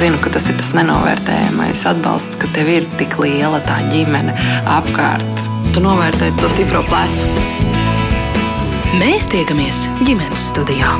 zinu, ka tas ir tas nenovērtējamais atbalsts, ka tev ir tik liela tā ģimene apkārt. Tu novērtē to stipro plecu. Mēs tiekamies ģimenes studijā.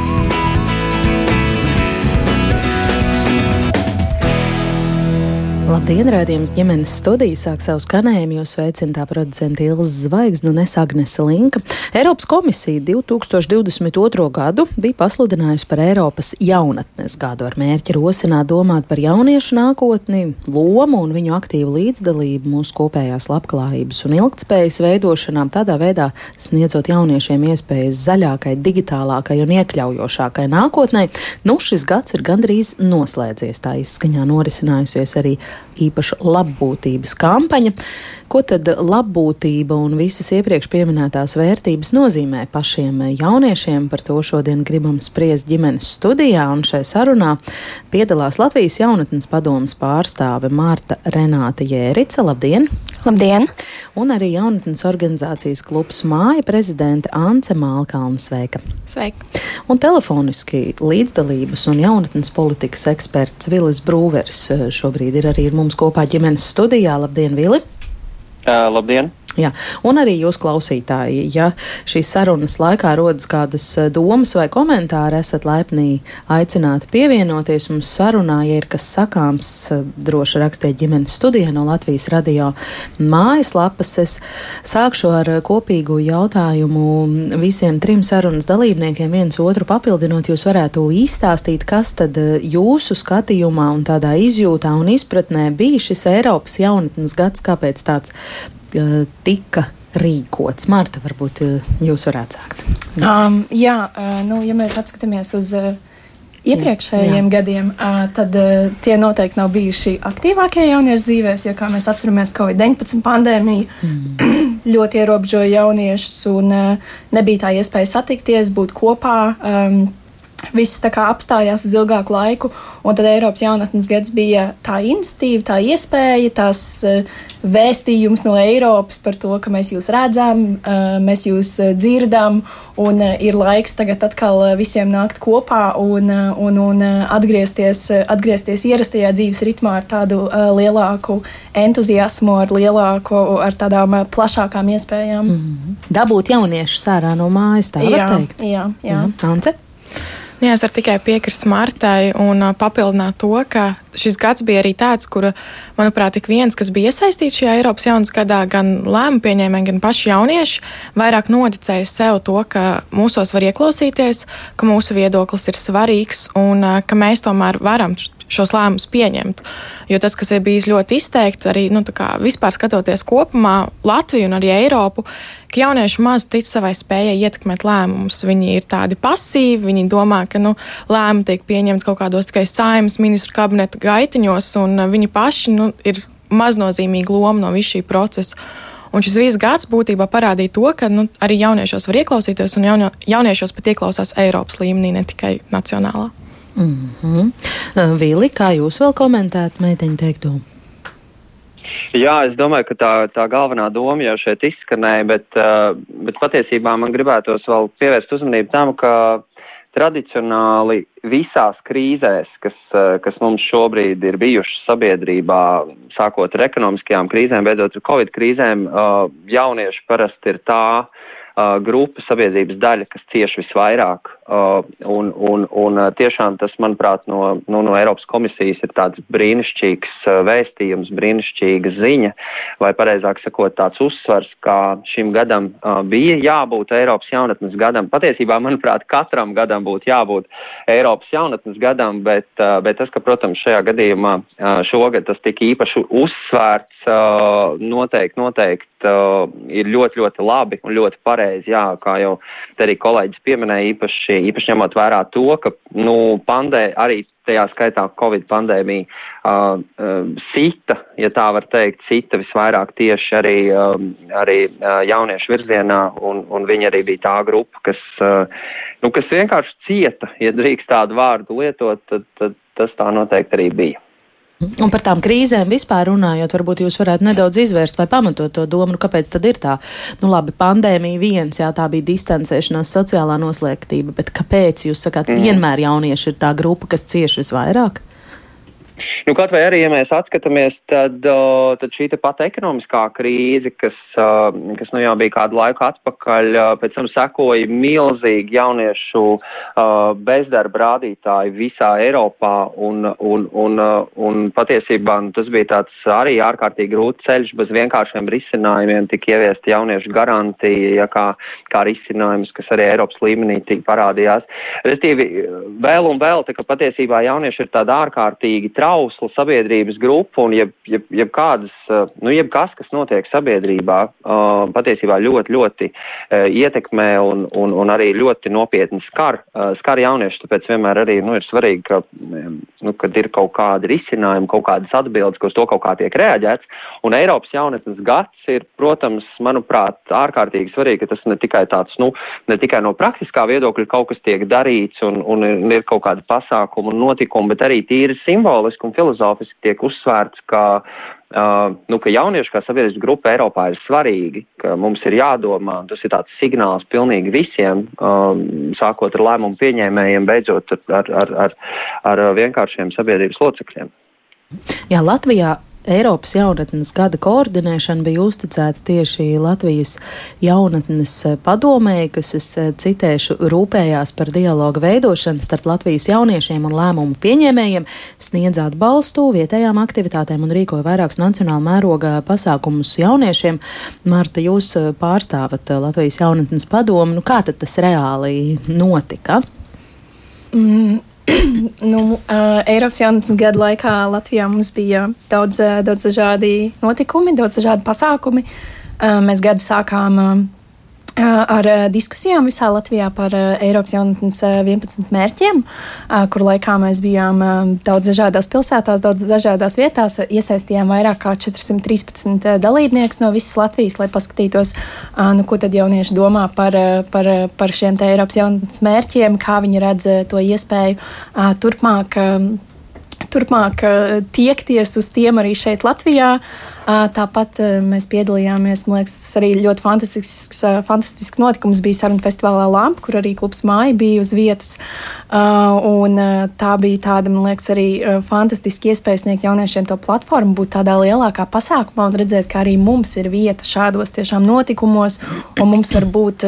Labdien, rādījums ģimenes studija sāk savu skanējumu, jo sveicināta producenta Ilza Zvaigznes un es Agnese Linka. Eiropas komisija 2022. gadu bija pasludinājusi par Eiropas jaunatnes gadu ar mērķi rosināt domāt par jauniešu nākotni, lomu un viņu aktīvu līdzdalību mūsu kopējās labklājības un ilgtspējas veidošanā, tādā veidā sniedzot jauniešiem iespējas zaļākai, digitālākai un iekļaujošākai nākotnē. Nu, šis gads ir gandrīz noslēdzies, tā izskaņā norisinājusies arī īpaša labbūtības kampaņa. Ko tad labbūtība un visas iepriekš pieminētās vērtības nozīmē pašiem jauniešiem? Par to šodien gribam spriest ģimenes studijā, un šai sarunā piedalās Latvijas jaunatnes padomas pārstāve Mārta Renāta Jērica. Labdien! Labdien! Un arī jaunatnes organizācijas klubs Māja prezidente Ance Mālkalna sveika! Sveika! Un telefoniski līdzdalības un jaunatnes politikas eksperts Vilis Brūvers šobrīd ir arī ar mums kopā ģimenes studijā. Labdien, Vili! Uh, labdien! Jā, un arī jūs, klausītāji, ja šīs sarunas laikā rodas kādas domas vai komentāri, esat laipni aicināti pievienoties mums sarunā. Ja ir kas sakāms, droši rakstiet ģimenes studijā no Latvijas radio mājaslapas. Es sākšu ar kopīgu jautājumu visiem trim sarunas dalībniekiem, viens otru papildinot. Jūs varētu izstāstīt, kas tad jūsu skatījumā un tādā izjūtā un izpratnē bija šis Eiropas jaunatnes gads, kāpēc tāds tika rīkots? Marta, varbūt jūs varētu sākt. Um, jā, uh, nu, ja mēs atskatāmies uz uh, iepriekšējiem jā, gadiem, uh, tad tie noteikti nav bijuši aktīvākie jauniešu dzīvēs, jo, kā mēs atceramies, Covid-19 pandēmija mm. ļoti ierobežoja jauniešus un nebija tā iespēja satikties, būt kopā. Um, Viss apstājās uz ilgāku laiku, un tad Eiropas jaunatnes gads bija tā institīva, tā iespēja, tās uh, vēstījums no Eiropas par to, ka mēs jūs redzam, uh, mēs jūs uh, dzirdam, un ir laiks tagad atkal visiem nākt kopā un, un, un atgriezties, atgriezties ierastajā dzīves ritmā ar tādu lielāku entuziasmu, ar lielāku, ar tādām plašākām iespējām. Mm -hmm. Dabūt jauniešu sārā no mājas, tā jā, var teikt. Jā, jā. Mm -hmm. Ance? Jā, es varu tikai piekrist Martai un papildināt to, ka šis gads bija arī tāds, kur, manuprāt, ik viens, kas bija iesaistīts šajā Eiropas jaunas gadā, gan lēmumu pieņēmēji, gan paši jaunieši, vairāk noticēja sev to, ka mūsos var ieklausīties, ka mūsu viedoklis ir svarīgs un ka mēs tomēr varam šos lēmumus pieņemt. Jo tas, kas ir bijis ļoti izteikts, arī nu, vispār skatoties kopumā Latviju un arī Eiropu, ka jaunieši maz tic savai spējai ietekmēt lēmumus. Viņi ir tādi pasīvi, viņi domā, ka nu, lēmumi tiek pieņemti kaut kādos tikai saimnes ministru kabineta gaitiņos, un viņi paši nu, ir maznozīmīga loma no visa šī procesa. Un šis viss gads būtībā parādīja to, ka nu, arī jauniešos var ieklausīties, un jauno, jauniešos pat ieklausās Eiropas līmenī, ne tikai nacionālā. Mm -hmm. Vili, kā jūs vēl komentētu meiteņu teikto? Jā, es domāju, ka tā, tā galvenā doma jau šeit izskanēja, bet, uh, bet patiesībā man gribētos vēl pievērst uzmanību tam, ka tradicionāli visās krīzēs, kas, uh, kas mums šobrīd ir bijušas sabiedrībā, sākot ar ekonomiskajām krīzēm, beidzot ar covid krīzēm, uh, jaunieši parasti ir tā grupa sabiedrības daļa, kas cieši visvairāk un, un, un uh, tiešām tas, manuprāt, no, nu, no Eiropas komisijas ir tāds brīnišķīgs uh, vēstījums, brīnišķīga ziņa, vai pareizāk sakot, tāds uzsvars, kā šim gadam bija jābūt Eiropas jaunatnes gadam. Patiesībā, manuprāt, katram gadam būtu jābūt Eiropas jaunatnes gadam, bet, bet tas, ka, protams, šajā gadījumā šogad tas tika īpaši uzsvērts, noteikti, noteikti ir ļoti, ļoti labi un ļoti pareizi, jā, kā jau te arī kolēģis pieminēja īpaši īpaši ņemot vērā to, ka nu, pandē, arī tajā skaitā Covid pandēmija uh, uh, sita, ja tā var teikt, sita visvairāk tieši arī, um, arī uh, jauniešu virzienā, un, un viņi arī bija tā grupa, kas, uh, nu, kas vienkārši cieta, ja drīkst tādu vārdu lietot, tad, tad tas tā noteikti arī bija. Un par tām krīzēm vispār runājot, varbūt jūs varētu nedaudz izvērst vai pamatot to domu, nu, kāpēc tad ir tā, nu labi, pandēmija viens, jā, tā bija distancēšanās, sociālā noslēgtība, bet kāpēc jūs sakāt, mm. vienmēr jaunieši ir tā grupa, kas cieši visvairāk? Nu, kaut vai arī, ja mēs atskatāmies, tad, tad šī pat ekonomiskā krīze, kas, kas nu jau bija kādu laiku atpakaļ, pēc tam sekoja milzīgi jauniešu bezdarba rādītāji visā Eiropā, un, un, un, un patiesībā nu, tas bija tāds arī ārkārtīgi grūts ceļš, bez vienkāršiem risinājumiem tika ieviesta jauniešu garantija, ja kā, kā risinājums, kas arī Eiropas līmenī tika parādījās. Restīvi, vēl un vēl, tā ka patiesībā jaunieši ir tāda ārkārtīgi trausla sabiedrības grupa un jeb, jeb, jeb kādas, nu, jeb kas, kas notiek sabiedrībā, patiesībā ļoti, ļoti ietekmē un, un, un arī ļoti nopietni skar, skar jauniešus, tāpēc vienmēr arī, nu, ir svarīgi, ka, nu, kad ir kaut kādi risinājumi, kaut kādas atbildes, ka uz to kaut kā tiek reaģēts, un Eiropas jaunatnes gads ir, protams, manuprāt, ārkārtīgi svarīgi, ka tas ne tikai tāds, nu, ne tikai no praktiskā viedokļa kaut kas tiek darīts un, un ir kaut kādi pasākumi un notikumi, bet arī tīri simboliski un filozofiski tiek uzsvērts, ka, uh, nu, ka jaunieši kā sabiedrības grupa Eiropā ir svarīgi, ka mums ir jādomā, tas ir tāds signāls pilnīgi visiem, um, sākot ar lēmumu pieņēmējiem, beidzot ar, ar, ar, ar vienkāršiem sabiedrības locekļiem. Jā, Latvijā Eiropas jaunatnes gada koordinēšana bija uzticēta tieši Latvijas jaunatnes padomēji, kas, es eh, citēšu, rūpējās par dialogu veidošanu starp Latvijas jauniešiem un lēmumu pieņēmējiem, sniedz atbalstu vietējām aktivitātēm un rīkoja vairākus nacionāla mēroga pasākumus jauniešiem. Marta, jūs eh, pārstāvat eh, Latvijas jaunatnes padomu. Nu, kā tad tas reāli notika? Mm. nu, uh, Eiropas jaunatnes gada laikā Latvijā mums bija daudz, daudz dažādi notikumi, daudz dažādi pasākumi. Uh, mēs gadu sākām uh, ar diskusijām visā Latvijā par Eiropas jaunatnes 11 mērķiem, kur laikā mēs bijām daudz dažādās pilsētās, daudz dažādās vietās, iesaistījām vairāk kā 413 dalībniekus no visas Latvijas, lai paskatītos, nu, ko tad jaunieši domā par, par, par šiem Eiropas jaunatnes mērķiem, kā viņi redz to iespēju turpmāk turpmāk tiekties uz tiem arī šeit, Latvijā. Tāpat mēs piedalījāmies, man liekas, tas arī ļoti fantastisks, fantastisks notikums bija sarunu festivālā Lampa, kur arī klubs māja bija uz vietas. Un tā bija tāda, man liekas, arī fantastiska iespēja sniegt jauniešiem to platformu, būt tādā lielākā pasākumā un redzēt, ka arī mums ir vieta šādos tiešām notikumos, un mums var būt,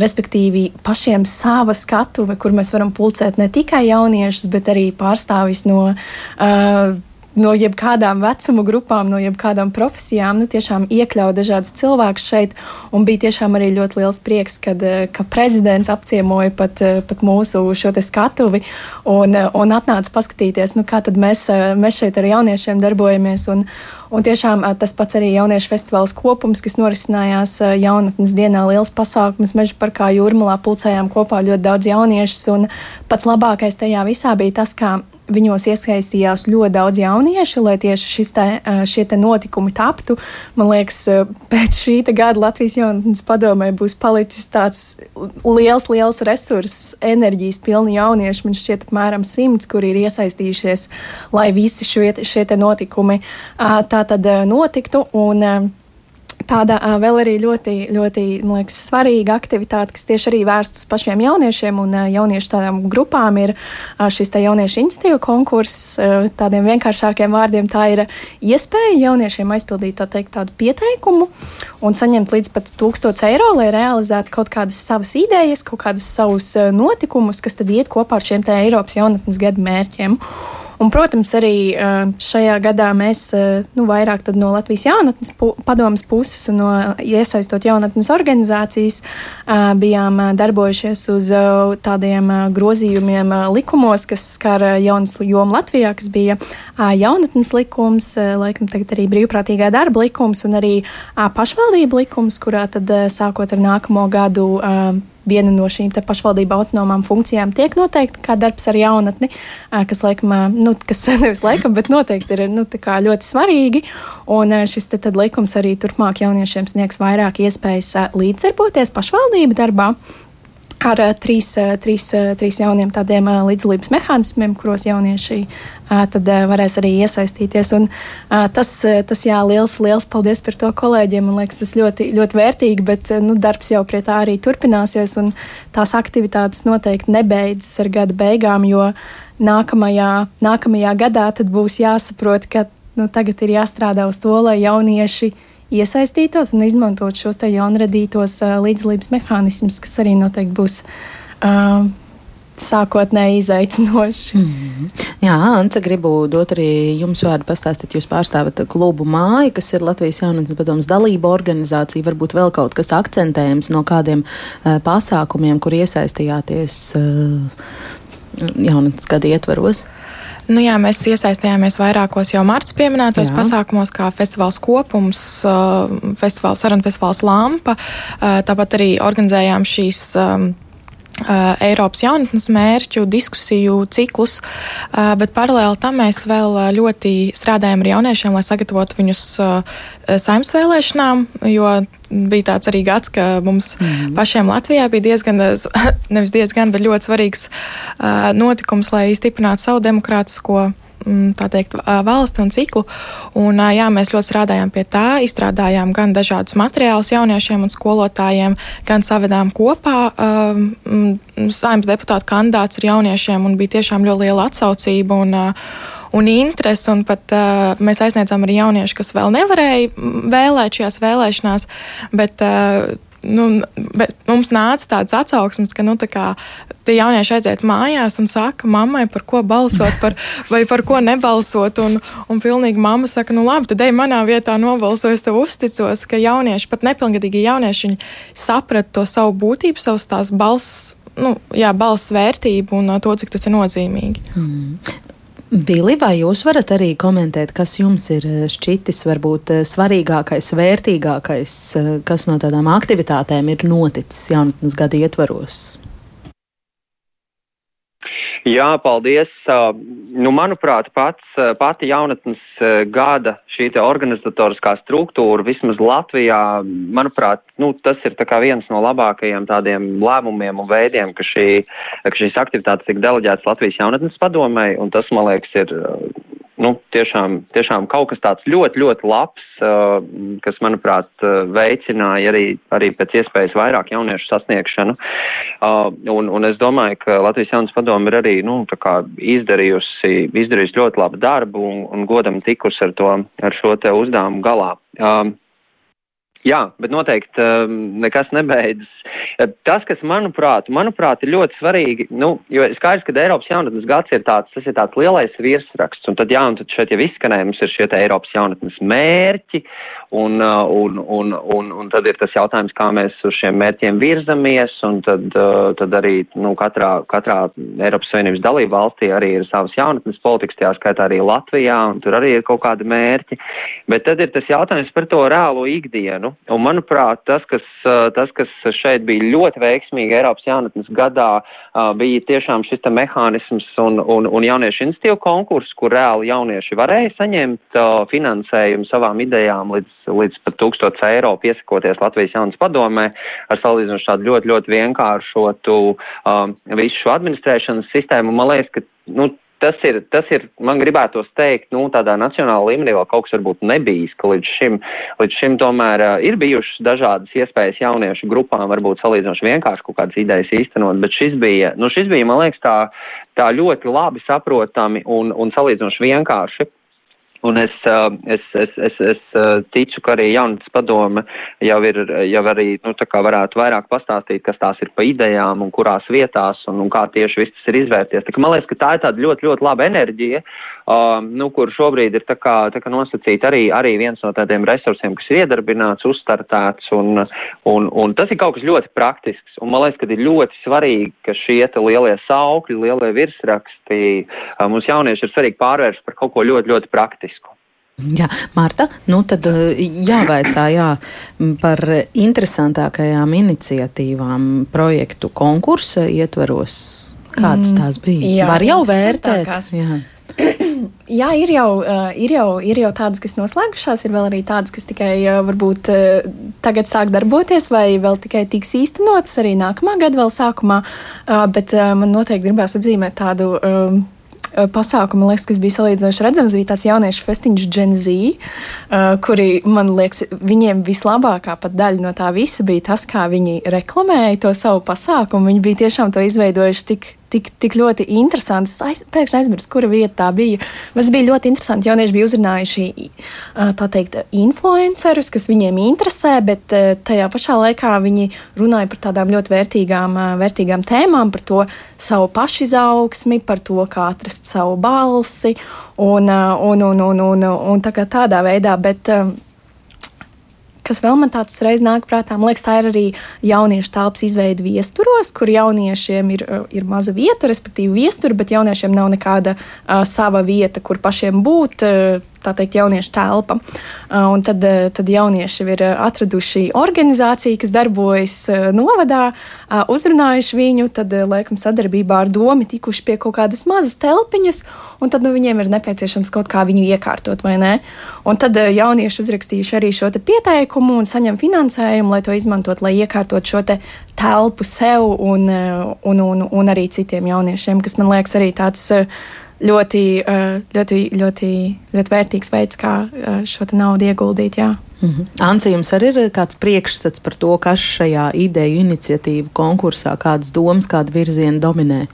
respektīvi, pašiem sava skatuve, kur mēs varam pulcēt ne tikai jauniešus, bet arī pārstāvis no uh, no jebkādām vecuma grupām, no jebkādām profesijām, nu, tiešām iekļaut dažādus cilvēkus šeit. Un bija tiešām arī ļoti liels prieks, kad, eh, ka prezidents apciemoja pat, eh, pat mūsu šo skatuvi un, eh, un atnāca paskatīties, nu, kā mēs, mēs šeit ar jauniešiem darbojamies. Un, Un tiešām tas pats arī jauniešu festivāls kopums, kas norisinājās jaunatnes dienā, liels pasākums Meža parkā Jūrmalā, pulcējām kopā ļoti daudz jauniešus. Un pats labākais tajā visā bija tas, kā viņos iesaistījās ļoti daudz jauniešu, lai tieši te, šie te notikumi taptu. Man liekas, pēc šī gada Latvijas jaunatnes padomē būs palicis tāds liels, liels resurss, enerģijas pilni jaunieši. Man šķiet, apmēram simts, kuri ir iesaistījušies, lai visi šie, šie notikumi tā tad notiktu. Un, Tāda uh, vēl arī ļoti, ļoti liekas, svarīga aktivitāte, kas tieši arī vērsta uz pašiem jauniešiem un uh, jauniešu tādām grupām, ir uh, šis jauniešu institīva konkurss. Uh, tādiem vienkāršākiem vārdiem tā ir iespēja jauniešiem aizpildīt tā teikt, tādu pieteikumu un saņemt līdz pat 1000 eiro, lai realizētu kaut kādas savas idejas, kaut kādus savus notikumus, kas tad iet kopā ar šiem Eiropas jaunatnes gadu mērķiem. Un, protams, arī šajā gadā mēs nu, vairāk no Latvijas jaunatnes padomas puses un no iesaistot jaunatnes organizācijas bijām darbojušies uz tādiem grozījumiem likumos, kas skar jaunas jomu Latvijā, kas bija jaunatnes likums, laikam tagad arī brīvprātīgā darba likums un arī pašvaldība likums, kurā tad sākot ar nākamo gadu viena no šīm pašvaldību autonomām funkcijām tiek noteikta kā darbs ar jaunatni, kas, laikam, nu, kas nevis laikam, bet noteikti ir nu, ļoti svarīgi. Un šis te, likums arī turpmāk jauniešiem sniegs vairāk iespējas līdzdarboties pašvaldību darbā ar trīs, trīs, trīs jauniem tādiem līdzdalības mehānismiem, kuros jaunieši tad varēs arī iesaistīties. Un, tas, tas jā, liels, liels paldies par to kolēģiem. Man liekas, tas ļoti, ļoti vērtīgi, bet nu, darbs jau pie tā arī turpināsies. Tās aktivitātes noteikti nebeidzas ar gada beigām, jo nākamajā, nākamajā gadā būs jāsaprot, ka nu, tagad ir jāstrādā uz to, lai jaunieši iesaistītos un izmantot šos jaunradītos uh, līdzdalības mehānismus, kas arī noteikti būs. Uh, sākotnēji izaicinoši. Mm -hmm. Jā, Anta, gribu dot arī jums vārdu pastāstīt. Jūs pārstāvat klubu māju, kas ir Latvijas jaunatnes padomas dalība organizācija. Varbūt vēl kaut kas akcentējams no kādiem uh, pasākumiem, kur iesaistījāties uh, jaunatnes gada ietvaros. Nu, jā, mēs iesaistījāmies vairākos jau marta pieminētos jā. pasākumos, kā festivāls kopums, festivāls Saruna festivāls Lampa. Tāpat arī organizējām šīs Uh, Eiropas jaunatnes mērķu, diskusiju ciklus, uh, bet paralēli tam mēs vēl ļoti strādājam ar jauniešiem, lai sagatavotu viņus uh, saimnes vēlēšanām, jo bija tāds arī gads, ka mums mm -hmm. pašiem Latvijā bija diezgan, nevis diezgan, bet ļoti svarīgs notikums, lai stiprinātu savu demokrātisko teikt, valsti un ciklu. Un, jā, mēs ļoti strādājām pie tā, izstrādājām gan dažādus materiālus jauniešiem un skolotājiem, gan savedām kopā um, saimnes deputātu kandidātus ar jauniešiem, un bija tiešām ļoti liela atsaucība. Un, un interesi, un pat uh, mēs aizniedzām arī jauniešus, kas vēl nevarēja vēlēt šajās vēlēšanās, bet uh, nu, mums nāca tāds atsauksmes, ka nu, tā kā, tie jaunieši aiziet mājās un saka mammai, par ko balsot, par, vai par ko nebalsot. Un, un pilnīgi mamma saka, nu labi, tad ej manā vietā nobalso, es tev uzticos, ka jaunieši, pat nepilngadīgi jaunieši, saprata to savu būtību, savas tās balss. Nu, jā, balss vērtību un to, cik tas ir nozīmīgi. Mm. Vili, vai jūs varat arī komentēt, kas jums ir eh, šķitis varbūt eh, svarīgākais, vērtīgākais, eh, kas no tādām aktivitātēm ir noticis jaunatnes gada ietvaros? Jā, paldies. Nu, manuprāt, pats, pati jaunatnes gada šī organizatoriskā struktūra vismaz Latvijā, manuprāt, nu, tas ir viens no labākajiem tādiem lēmumiem un veidiem, ka, šī, ka šīs aktivitātes tika deleģētas Latvijas jaunatnes padomai, un tas, man liekas, ir nu, tiešām, tiešām kaut kas tāds ļoti, ļoti labs, uh, kas, manuprāt, veicināja arī, arī pēc iespējas vairāk jauniešu sasniegšanu. Uh, un, un es domāju, ka Latvijas jaunas padomu ir arī nu, izdarījusi, izdarījusi ļoti labu darbu un, un godam tikus ar, to, ar šo te uzdevumu galā. Uh, Jā, bet noteikti um, nekas nebeidzas. Tas, kas manuprāt, manuprāt ir ļoti svarīgi, nu, jo skaidrs, ka Eiropas jaunatnes gads ir tāds, tas ir tāds lielais virsraksts, un tad, jā, un tad šeit jau izskanējums ir šie Eiropas jaunatnes mērķi, un, uh, un, un, un, un tad ir tas jautājums, kā mēs uz šiem mērķiem virzamies, un tad, uh, tad arī, nu, katrā, katrā Eiropas Savienības dalība valstī arī ir savas jaunatnes politikas, tajā skaitā arī Latvijā, un tur arī ir kaut kādi mērķi, bet tad ir tas jautājums par to reālo ikdienu, Un, manuprāt, tas kas, tas, kas šeit bija ļoti veiksmīgi Eiropas jaunatnes gadā, bija tiešām šis mehānisms un, un, un jauniešu institīvu konkurss, kur reāli jaunieši varēja saņemt finansējumu savām idejām līdz, līdz pat 1000 eiro, piesakoties Latvijas jaunas padomē ar salīdzinoši tādu ļoti, ļoti vienkāršotu um, visu šo administrēšanas sistēmu. Man liekas, ka nu, tas ir, tas ir, man gribētos teikt, nu, tādā nacionāla līmenī vēl kaut kas varbūt nebijis, ka līdz šim, līdz šim tomēr uh, ir bijušas dažādas iespējas jauniešu grupām, varbūt salīdzinoši vienkārši kaut kādas idejas īstenot, bet šis bija, nu, šis bija, man liekas, tā, tā ļoti labi saprotami un, un salīdzinoši vienkārši. Un es, es, es, es, es ticu, ka arī jaunatnes padome jau ir, jau arī, nu, tā kā varētu vairāk pastāstīt, kas tās ir pa idejām un kurās vietās un, un kā tieši viss tas ir izvērties. Tā kā man liekas, ka tā ir tāda ļoti, ļoti laba enerģija, um, nu, kur šobrīd ir tā kā, tā kā nosacīt arī, arī viens no tādiem resursiem, kas ir iedarbināts, uzstartēts un, un, un tas ir kaut kas ļoti praktisks. Un man liekas, ka ir ļoti svarīgi, ka šie lielie saukļi, lielie virsraksti uh, mums jaunieši ir svarīgi pārvērst par kaut ko ļoti, ļoti praktisku. Jā, Marta, nu tad eh, jāvaicā jā, par interesantākajām iniciatīvām projektu konkursa ietveros. Kādas mm, tās bija? Jā, Var jau vērtēt. Jā. Jā, ir jau, uh, ir, jau, ir jau tādas, kas noslēgušās, ir vēl arī tādas, kas tikai uh, varbūt uh, tagad sāk darboties, vai vēl tikai tiks īstenotas arī nākamā gada vēl sākumā. Bet man noteikti gribās atzīmēt tādu. Uh, Eh, pasākumu, liekas, kas bija salīdzinoši redzams, bija tāds jauniešu festiņš Gen Z, kuri, man liekas, viņiem vislabākā pat daļa no tā visa bija tas, kā viņi reklamēja to savu pasākumu. Viņi bija tiešām to izveidojuši tik tik, tik ļoti interesanti. Es aiz, pēkšņi aizmirsu, kura vieta tā bija. Tas bija ļoti interesanti. Jaunieši bija uzrunājuši tā teikt, influencerus, kas viņiem interesē, bet tajā pašā laikā viņi runāja par tādām ļoti vērtīgām, vērtīgām tēmām, par to savu pašizaugsmi, par to, kā atrast savu balsi un, un, un, un, un, un tā tādā veidā. Bet, Kas vēl man tāds reiz nāk prātā, man liekas, tā ir arī jauniešu telpas izveide viesturos, kur jauniešiem ir, uh, ir maza vieta, respektīvi viestura, bet jauniešiem nav nekāda uh, sava vieta, kur pašiem būt. Uh, tā teikt, jauniešu telpa. Uh, un tad, uh, tad jaunieši ir uh, atraduši organizāciju, kas darbojas novadā, uzrunājuši viņu, tad, laikam, sadarbībā ar domu tikuši pie kaut kādas mazas telpiņas, un tad nu, viņiem ir nepieciešams kaut kā viņu iekārtot, vai ne? Un tad jaunieši uzrakstījuši arī šo pieteikumu un saņem finansējumu, lai to izmantot, lai iekārtot šo te telpu sev un, un, un, un arī citiem jauniešiem, kas man liekas arī tāds ļoti, eh, ļoti, ļoti, ļoti vērtīgs veids, kā eh, šo naudu ieguldīt. Jā. Mm -hmm. Anci, jums arī ir kāds priekšstats par to, kas šajā ideju iniciatīvu konkursā, kādas domas, kāda virziena dominē?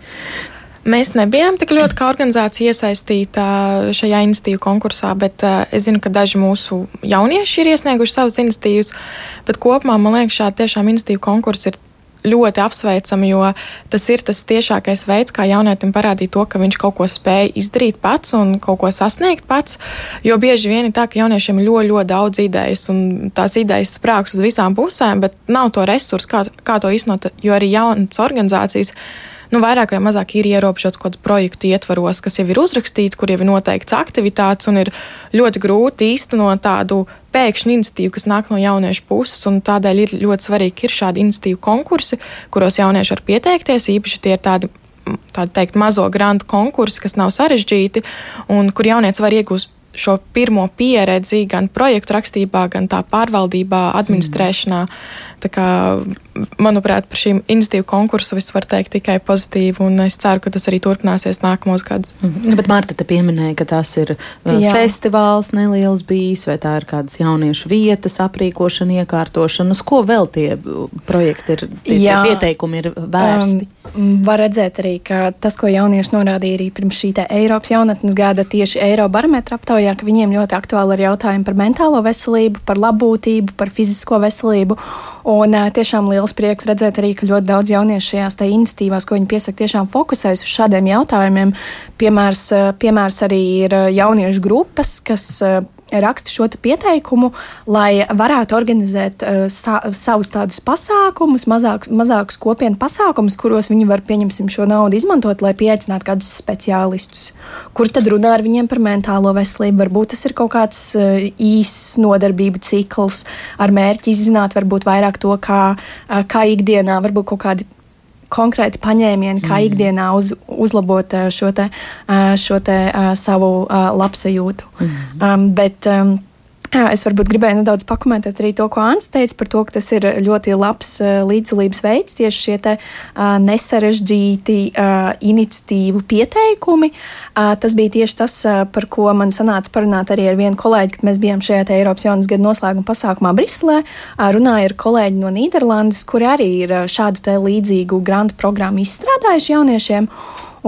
Mēs nebijām tik ļoti kā organizācija iesaistīta šajā iniciatīvu konkursā, bet uh, es zinu, ka daži mūsu jaunieši ir iesnieguši savas iniciatīvas. Bet kopumā man liekas, šāda tiešām iniciatīva konkurss ir ļoti apsveicama, jo tas ir tas tiešākais veids, kā jaunietim parādīt to, ka viņš kaut ko spēj izdarīt pats un kaut ko sasniegt pats. Jo bieži vien ir tā, ka jauniešiem ir ļoti, ļoti daudz idejas, un tās idejas sprāgs uz visām pusēm, bet nav to resursu, kā, kā to iznot, jo arī jaunas organizācijas nu, vairāk vai mazāk ir ierobežots kaut kādu projektu ietvaros, kas jau ir uzrakstīti, kur jau ir noteikts aktivitātes, un ir ļoti grūti īstenot tādu pēkšņu iniciatīvu, kas nāk no jauniešu puses. Tādēļ ir ļoti svarīgi ir šādi iniciatīvu konkursi, kuros jaunieši var pieteikties. Īpaši tie ir tādi tādu teikt, mazo grantu konkursi, kas nav sarežģīti, un kur jaunieci var iegūt šo pirmo pieredzi gan projektu rakstībā, gan tā pārvaldībā, administrēšanā. Mm. Kā, manuprāt, par šīm iniciatīvu konkursu viss var teikt tikai pozitīvi, un es ceru, ka tas arī turpināsies nākamos gadus. Mm -hmm. Bet Marta te pieminēja, ka tas ir uh, Jā. festivāls neliels bijis, vai tā ir kādas jauniešu vietas aprīkošana, iekārtošana, uz ko vēl tie projekti ir, tie, tie pieteikumi ir vērsti? Um, var redzēt arī, ka tas, ko jaunieši norādīja arī pirms šī Eiropas jaunatnes gada tieši Eirobarometra aptaujā, ka viņiem ļoti aktuāli ir jautājumi par mentālo veselību, par labbūtību, par fizisko veselību. Un tiešām liels prieks redzēt arī, ka ļoti daudz jauniešu šajās iniciatīvās, ko viņi piesaka, tiešām fokusējas uz šādiem jautājumiem. Piemērs, piemērs arī ir jauniešu grupas, kas raksta šo pieteikumu, lai varētu organizēt uh, sa savus tādus pasākumus, mazākus, mazākus kopienu pasākumus, kuros viņi var, pieņemsim, šo naudu izmantot, lai pieaicinātu kādus speciālistus, kur tad runā ar viņiem par mentālo veselību. Varbūt tas ir kaut kāds uh, īss nodarbību cikls ar mērķi izzināt varbūt vairāk to, kā, uh, kā ikdienā, varbūt kaut kādi konkrēti paņēmieni, kā mm. ikdienā uz, uzlabot eh, šo, te, eh, šo te, uh, savu labsajūtu. Mm. Um, bet, um, Jā, es varbūt gribēju nedaudz pakomentēt arī to, ko Ants teica par to, ka tas ir ļoti labs uh, līdzdalības veids, tieši šie te, uh, nesarežģīti uh, iniciatīvu pieteikumi. Uh, tas bija tieši tas, uh, par ko man sanāca parunāt arī ar vienu kolēģi, kad mēs bijām šajā Eiropas jaunas gada noslēguma pasākumā Briselē. Uh, runāju ar kolēģi no Nīderlandes, kuri arī ir šādu līdzīgu grantu programmu izstrādājuši jauniešiem.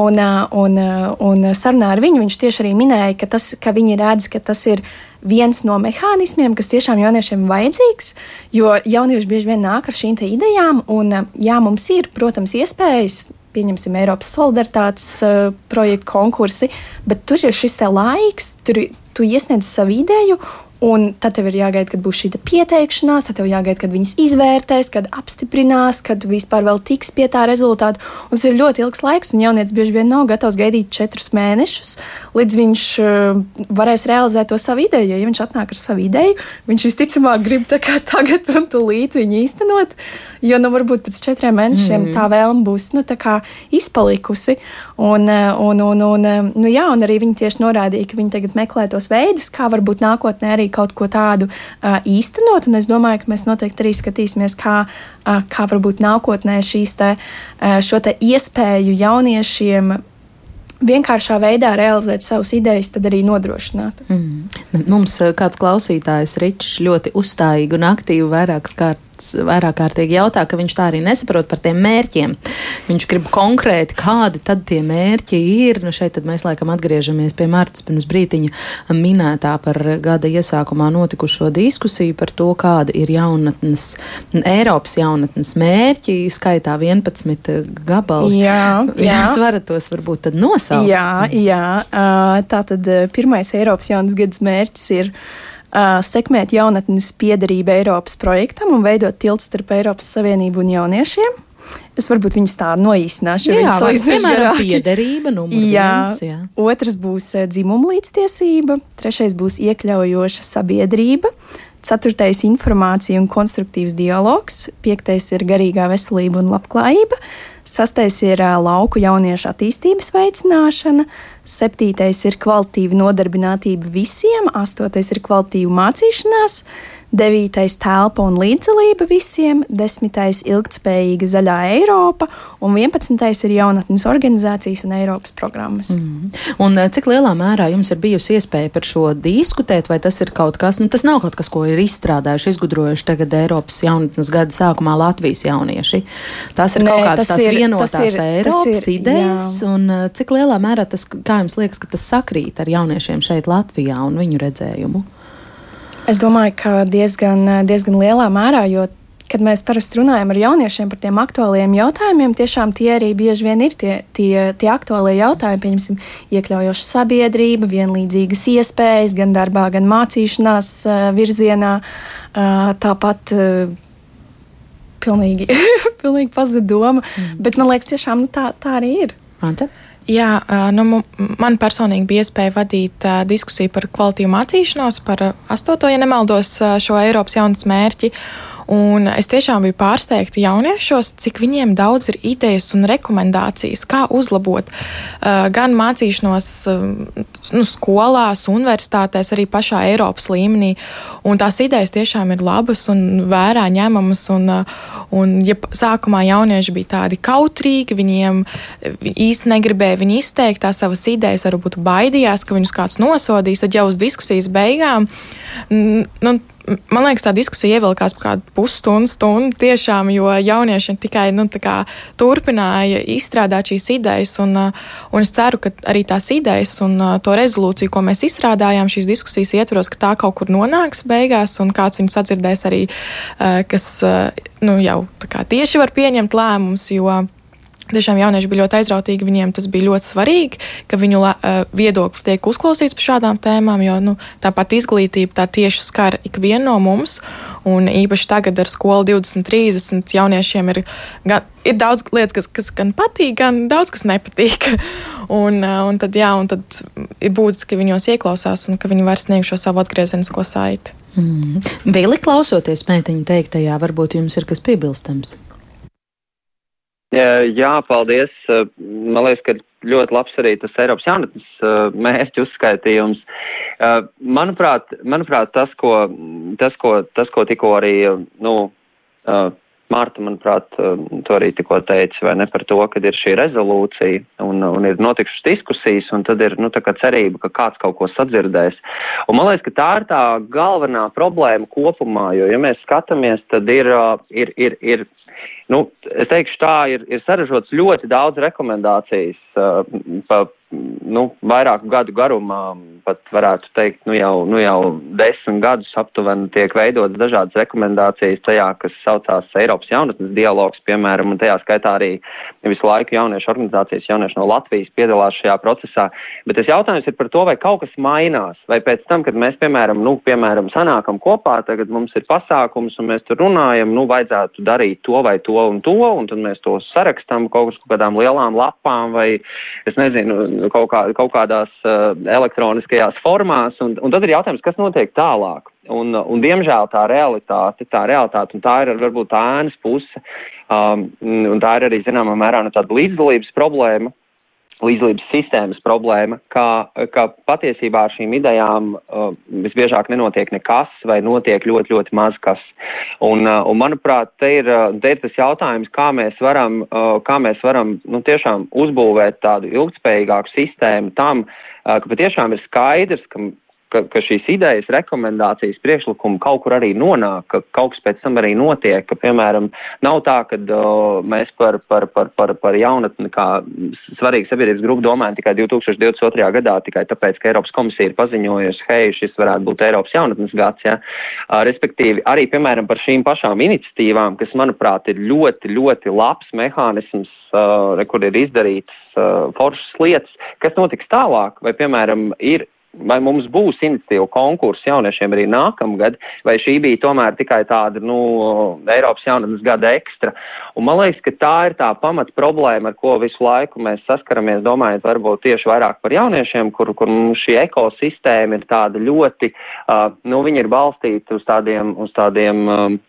Un, un, un sarunā ar viņu viņš tieši arī minēja, ka, tas, ka viņi redz, ka tas ir viens no mehānismiem, kas tiešām jauniešiem ir vajadzīgs, jo jaunieši bieži vien nāk ar šīm idejām, un jā, mums ir, protams, iespējas. Pieņemsim Eiropas solidaritātes uh, projektu konkursi, bet tur ir šis laiks, tur tu iesniedz savu ideju, Un tad tev ir jāgaida, kad būs šī pieteikšanās, tad tev jāgaida, kad viņas izvērtēs, kad apstiprinās, kad vispār vēl tiks pie tā rezultāta. Un tas ir ļoti ilgs laiks, un jaunietis bieži vien nav gatavs gaidīt četrus mēnešus, līdz viņš uh, varēs realizēt to savu ideju. Jo, ja viņš atnāk ar savu ideju, viņš visticamāk grib tagad un tūlīt viņu īstenot. Jo nu, varbūt pēc četriem mēnešiem mm. tā vēlme būs nu, izpalikusi. Un, un, un, un, nu, jā, un arī viņi tieši norādīja, ka viņi tagad meklē tos veidus, kā varbūt nākotnē arī kaut ko tādu uh, īstenot. Un es domāju, ka mēs noteikti arī skatīsimies, kā, uh, kā varbūt nākotnē šīs te, uh, šo te iespēju jauniešiem vienkāršā veidā realizēt savas idejas, tad arī nodrošināt. Mm. Mums kāds klausītājs Ričs ļoti uzstājīgi un aktīvi vairākas kārtas pats vairāk kārtīgi jautā, ka viņš tā arī nesaprot par tiem mērķiem. Viņš grib konkrēti, kādi tad tie mērķi ir. Nu, šeit mēs laikam atgriežamies pie Mārtas pirms brītiņa minētā par gada iesākumā notikušo diskusiju par to, kāda ir jaunatnes, Eiropas jaunatnes mērķi, skaitā 11 gabali. Jā, jā. Jūs varat tos varbūt tad nosaukt. Jā, jā. Tā tad pirmais Eiropas jaunas gadas mērķis ir sekmēt jaunatnes piedarību Eiropas projektam un veidot tiltu starp Eiropas Savienību un jauniešiem. Es varbūt viņus tā noīsināšu. Jā, vai piemēram piederība, numur jā. viens. Jā. Otrs būs dzimuma līdztiesība, trešais būs iekļaujoša sabiedrība, ceturtais informācija un konstruktīvs dialogs, piektais ir garīgā veselība un labklājība, Sastais ir lauku jauniešu attīstības veicināšana, septītais ir kvalitīva nodarbinātība visiem, astotais ir kvalitīva mācīšanās, devītais telpa un līdzdalība visiem, desmitais ilgtspējīga zaļā Eiropa un vienpadsmitais ir jaunatnes organizācijas un Eiropas programmas. Mm. Un cik lielā mērā jums ir bijusi iespēja par šo diskutēt, vai tas ir kaut kas, nu tas nav kaut kas, ko ir izstrādājuši, izgudrojuši tagad Eiropas jaunatnes gada sākumā Latvijas jaunieši. Tas ir Nē, kaut kādas tās ir, vienotās tas ir, Eiropas ir, idejas, jā. un cik lielā mērā tas, kā jums liekas, ka tas sakrīt ar jauniešiem šeit Latvijā un viņu redzējumu? Es domāju, ka diezgan, diezgan lielā mērā, jo kad mēs parasti runājam ar jauniešiem par tiem aktuāliem jautājumiem, tiešām tie arī bieži vien ir tie, tie, tie aktuālie jautājumi. Pieņemsim, iekļaujoša sabiedrība, vienlīdzīgas iespējas gan darbā, gan mācīšanās virzienā. Tāpat pilnīgi, pilnīgi pazuda doma, mm. bet man liekas, tiešām nu, tā, tā arī ir. Anta? Jā, nu, man personīgi bija iespēja vadīt uh, diskusiju par kvalitīvu mācīšanos, par astoto, ja nemaldos, šo Eiropas jaunas mērķi. Un es tiešām biju pārsteigta jauniešos, cik viņiem daudz ir idejas un rekomendācijas, kā uzlabot uh, gan mācīšanos uh, nu, skolās, universitātēs, arī pašā Eiropas līmenī. Un tās idejas tiešām ir labas un vērā ņemamas. Un, uh, un ja sākumā jaunieši bija tādi kautrīgi, viņiem īsti negribēja viņi izteikt tās savas idejas, varbūt baidījās, ka viņus kāds nosodīs, tad jau uz diskusijas beigām. Nu, man liekas, tā diskusija ievilkās par kādu pusstundu, stundu tiešām, jo jaunieši tikai nu, turpināja izstrādāt šīs idejas. Un, uh, un es ceru, ka arī tās idejas un uh, to rezolūciju, ko mēs izstrādājām šīs diskusijas ietvaros, ka tā kaut kur nonāks beigās un kāds viņu sadzirdēs arī, uh, kas nu, jau tieši var pieņemt lēmumus. Tiešām jaunieši bija ļoti aizrautīgi, viņiem tas bija ļoti svarīgi, ka viņu uh, viedoklis tiek uzklausīts par šādām tēmām, jo nu, tāpat izglītība tā tieši skar ikvienu no mums. Un īpaši tagad ar skolu 2030 jauniešiem ir, gan, ir daudz lietas, kas, kas gan patīk, gan daudz kas nepatīk. un, uh, un, tad, jā, un tad ir būtiski, ka viņos ieklausās un ka viņi var sniegt šo savu atgriezenisko saiti. Mm. Vili klausoties meiteņu teiktajā, varbūt jums ir kas piebilstams. Jā, paldies. Man liekas, ka ļoti labs arī tas Eiropas jaunatnes mērķu uzskaitījums. Manuprāt, manuprāt tas, ko, tas, ko, tas, ko tikko arī, nu, Mārta, manuprāt, to arī tikko teica, vai ne par to, ka ir šī rezolūcija un, un ir notikušas diskusijas, un tad ir, nu, tā kā cerība, ka kāds kaut ko sadzirdēs. Un man liekas, ka tā ir tā galvenā problēma kopumā, jo, ja mēs skatāmies, tad ir, ir, ir, ir Nu, es teikšu, tā ir, ir sarežģīts. Ļoti daudz rekomendācijas uh, pa nu, vairāku gadu garumā, pat varētu teikt, nu jau, nu jau desmit gadus aptuveni tiek veidotas dažādas rekomendācijas tajā, kas saucās Eiropas jaunatnes dialogs, piemēram, un tajā skaitā arī visu laiku jauniešu organizācijas, jaunieši no Latvijas piedalās šajā procesā. Bet tas jautājums ir par to, vai kaut kas mainās, vai pēc tam, kad mēs, piemēram, nu, piemēram sanākam kopā, tagad mums ir pasākums un mēs tur runājam, nu, vajadzētu darīt to vai to un to, un tad mēs to sarakstam kaut kādām lielām lapām vai, es nezinu, kaut, kā, kaut kādās uh, elektroniskajās formās, un, un tad ir jautājums, kas notiek tālāk. Un, un diemžēl tā realitāte, tā realitāte, un tā ir varbūt tā ēnas puse, um, un tā ir arī zināmā mērā nu, tāda līdzdalības problēma, līdzlības sistēmas problēma, ka, ka patiesībā ar šīm idejām uh, visbiežāk nenotiek nekas vai notiek ļoti, ļoti maz kas. Un, uh, un manuprāt, te ir, uh, te ir tas jautājums, kā mēs varam, uh, kā mēs varam nu, tiešām uzbūvēt tādu ilgtspējīgāku sistēmu tam, uh, ka patiešām ir skaidrs, ka ka, ka šīs idejas, rekomendācijas, priekšlikumi kaut kur arī nonāk, ka kaut kas pēc tam arī notiek, ka, piemēram, nav tā, ka uh, mēs par, par, par, par, par jaunatni kā svarīgu sabiedrības grupu domājam tikai 2022. gadā, tikai tāpēc, ka Eiropas komisija ir paziņojusi, hei, šis varētu būt Eiropas jaunatnes gads, ja? uh, respektīvi arī, piemēram, par šīm pašām iniciatīvām, kas, manuprāt, ir ļoti, ļoti labs mehānisms, uh, kur ir izdarīts uh, foršas lietas, kas notiks tālāk, vai, piemēram, ir vai mums būs iniciatīva konkurss jauniešiem arī nākamgad, vai šī bija tomēr tikai tāda, nu, Eiropas jaunatnes gada ekstra. Un man liekas, ka tā ir tā pamat problēma, ar ko visu laiku mēs saskaramies, domājot varbūt tieši vairāk par jauniešiem, kur, kur šī ekosistēma ir tāda ļoti, uh, nu, viņi ir balstīti uz tādiem, uz tādiem, um,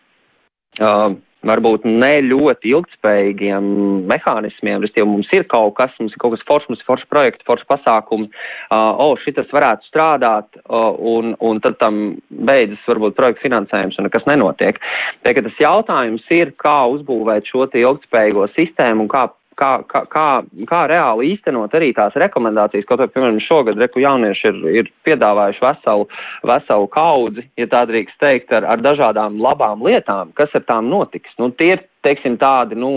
uh, varbūt ne ļoti ilgspējīgiem mehānismiem, respektīvi mums ir kaut kas, mums ir kaut kas foršs, mums ir foršs projekts, foršs pasākumi, uh, o, šitas varētu strādāt, uh, un, un tad tam beidzas varbūt projekta finansējums un nekas nenotiek. Tie, tas jautājums ir, kā uzbūvēt šo ilgspējīgo sistēmu un kā kā, kā, kā, kā reāli īstenot arī tās rekomendācijas, kaut vai, piemēram, šogad reku jaunieši ir, ir piedāvājuši veselu, veselu kaudzi, ja tā drīkst teikt, ar, ar dažādām labām lietām, kas ar tām notiks. Nu, tie ir, teiksim, tādi, nu,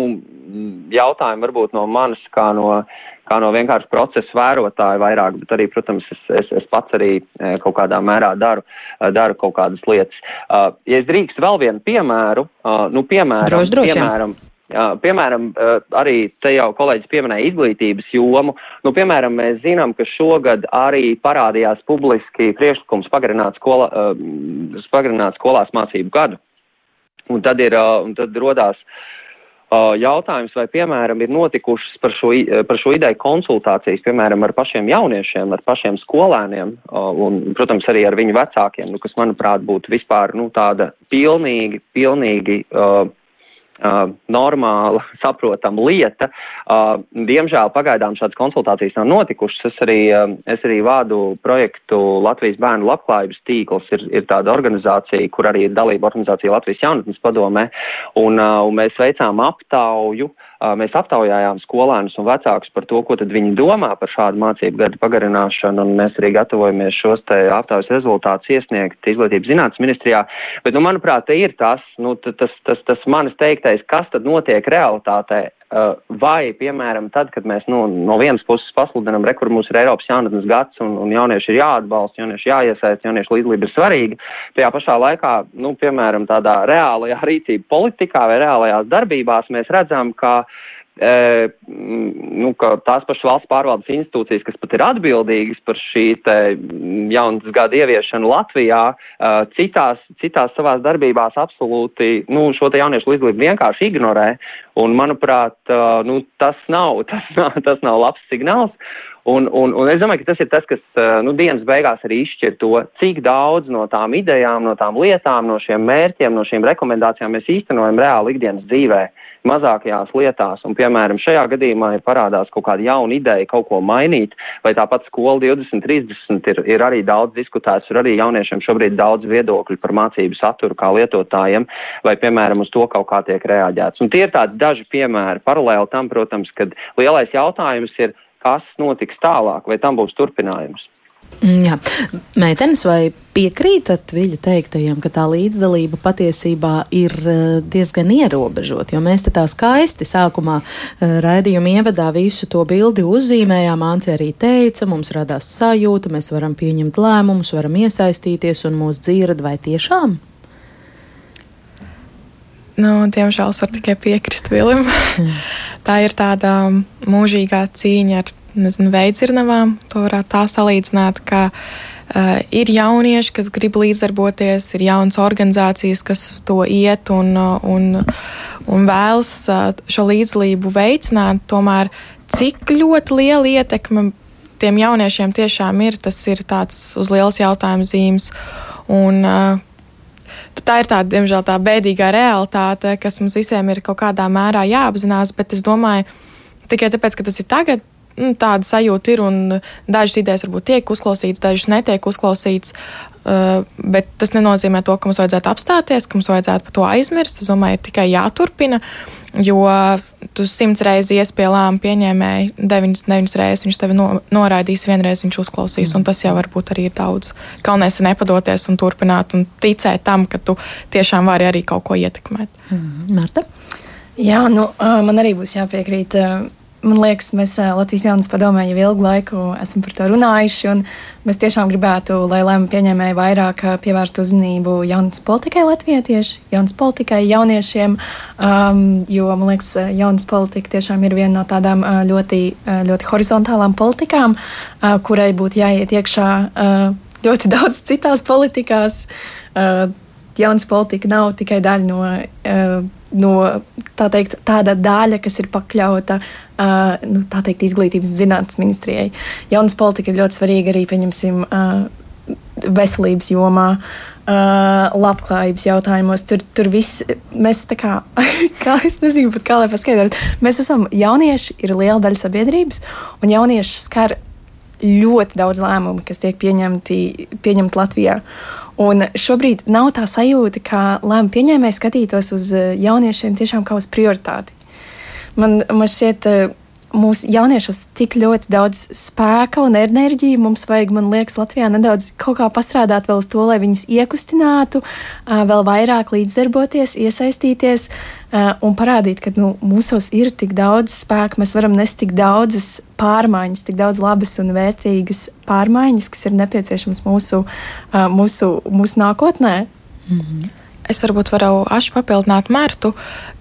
jautājumi varbūt no manas kā no, kā no vienkārši procesa vērotāja vairāk, bet arī, protams, es, es, es pats arī e, kaut kādā mērā daru, e, daru kaut kādas lietas. Uh, ja es drīkst vēl vienu piemēru, nu, piemēram, droši, droši, piemēram. Piemēram, arī te jau kolēģis pieminēja izglītības jomu. Nu, piemēram, mēs zinām, ka šogad arī parādījās publiski priekšlikums pagarināt, skola, pagarināt skolās mācību gadu. Un tad, ir, un tad rodās jautājums, vai, piemēram, ir notikušas par šo, par šo ideju konsultācijas, piemēram, ar pašiem jauniešiem, ar pašiem skolēniem un, protams, arī ar viņu vecākiem, nu, kas, manuprāt, būtu vispār nu, tāda pilnīgi, pilnīgi uh, Uh, normāla, saprotama lieta. Uh, diemžēl pagaidām šādas konsultācijas nav notikušas. Es arī, uh, es arī vādu projektu Latvijas bērnu labklājības tīkls. Ir, ir tāda organizācija, kur arī ir dalība organizācija Latvijas jaunatnes padomē, un, uh, un mēs veicām aptauju Mēs aptaujājām skolēnus un vecākus par to, ko tad viņi domā par šādu mācību gadu pagarināšanu, un mēs arī gatavojamies šos te aptaujas rezultātus iesniegt Izglītības zinātnes ministrijā. Bet, nu, manuprāt, te ir tas, nu, tas, tas, tas manis teiktais, kas tad notiek realitātē vai, piemēram, tad, kad mēs nu, no vienas puses pasludinām, kur mums ir Eiropas jaunatnes gads un, un jaunieši ir jāatbalsta, jaunieši jāiesaist, jauniešu līdzdalība ir svarīga, tajā pašā laikā, nu, piemēram, tādā reālajā rīcība politikā vai reālajās darbībās mēs redzam, ka nu, tās pašas valsts pārvaldes institūcijas, kas pat ir atbildīgas par šī jaunas gada ieviešanu Latvijā, e, citās, citās savās darbībās absolūti nu, šo jauniešu līdzdalību vienkārši ignorē. Un, manuprāt, e, nu, tas, nav, tas, nav, tas nav labs signāls. Un, un, un es domāju, ka tas ir tas, kas e, nu, dienas beigās arī izšķir to, cik daudz no tām idejām, no tām lietām, no šiem mērķiem, no šīm rekomendācijām mēs īstenojam reāli ikdienas dzīvē. Mazākajās lietās. Un, piemēram, šajā gadījumā, ja parādās kaut kāda jauna ideja kaut ko mainīt, vai tāpat skola 2030 ir, ir arī daudz diskutēts, ir arī jauniešiem šobrīd daudz viedokļu par mācību saturu kā lietotājiem, vai, piemēram, uz to kaut kā tiek reaģēts. Un tie ir tādi daži piemēri. Paralēli tam, protams, kad lielais jautājums ir, kas notiks tālāk, vai tam būs turpinājums. Mm, jā, meitenes, vai piekrītat viņa teiktajam, ka tā līdzdalība patiesībā ir eh, diezgan ierobežota? Jo mēs te tā skaisti sākumā eh, raidījuma ievadā visu to bildi uzzīmējām. Māci arī teica, mums radās sajūta, mēs varam pieņemt lēmumus, varam iesaistīties un mūs dzird vai tiešām? Nu, diemžēl es varu tikai piekrist Vilim. tā ir tāda mūžīgā cīņa ar nezinu, veidzirnavām. To varētu tā salīdzināt, ka uh, ir jaunieši, kas grib līdzdarboties, ir jaunas organizācijas, kas to iet un, un, un vēlas uh, šo līdzdalību veicināt. Tomēr cik ļoti liela ietekme tiem jauniešiem tiešām ir, tas ir tāds uz liels jautājums zīmes. Un, uh, Tā ir tā, diemžēl, tā bēdīgā realitāte, kas mums visiem ir kaut kādā mērā jāapzinās, bet es domāju, tikai tāpēc, ka tas ir tagad, tāda sajūta ir, un dažas idejas varbūt tiek uzklausītas, dažas netiek uzklausītas. Uh, bet tas nenozīmē to, ka mums vajadzētu apstāties, ka mums vajadzētu par to aizmirst. Es domāju, ir tikai jāturpina. Jo tu simts reizes ies pie lēmuma pieņēmēja, deviņas, deviņas reizes viņš tevi no, noraidīs, vienreiz viņš uzklausīs, mm. un tas jau varbūt arī ir daudz. Galvenais ir nepadoties un turpināt un ticēt tam, ka tu tiešām vari arī kaut ko ietekmēt. Mm. Marta? Jā, nu, man arī būs jāpiekrīt Man liekas, mēs Latvijas jaunas padomē jau ilgu laiku esam par to runājuši, un mēs tiešām gribētu, lai lēmumu pieņēmēji vairāk pievērstu uzmanību jaunas politikai latvietieši, jaunas politikai jauniešiem, um, jo, man liekas, jaunas politika tiešām ir viena no tādām ļoti, ļoti horizontālām politikām, uh, kurai būtu jāiet iekšā uh, ļoti daudz citās politikās. Uh, jaunas politika nav tikai daļa no. Uh, no tā teikt, tāda daļa, kas ir pakļauta uh, nu, teikt, izglītības zinātnes ministrijai. Jaunas politika ir ļoti svarīga arī, pieņemsim, uh, veselības jomā. Uh, labklājības jautājumos. Tur, tur viss, mēs tā kā, kā es nezinu, pat kā lai paskaidrotu. Mēs esam jaunieši, ir liela daļa sabiedrības, un jaunieši skar ļoti daudz lēmumu, kas tiek pieņemti, pieņemti Latvijā. Un šobrīd nav tā sajūta, ka lēmumu pieņēmēji skatītos uz jauniešiem tiešām kā uz prioritāti. Man, man šķiet, eh, mūsu jauniešos tik ļoti daudz spēka un enerģija. Mums vajag, man liekas, Latvijā nedaudz kaut kā pastrādāt vēl uz to, lai viņus iekustinātu, vēl vairāk līdzdarboties, iesaistīties un parādīt, ka nu, mūsos ir tik daudz spēka, mēs varam nest tik daudzas pārmaiņas, tik daudz labas un vērtīgas pārmaiņas, kas ir nepieciešamas mūsu, mūsu, mūsu nākotnē. Mm -hmm. Es varbūt varu aši papildināt Martu,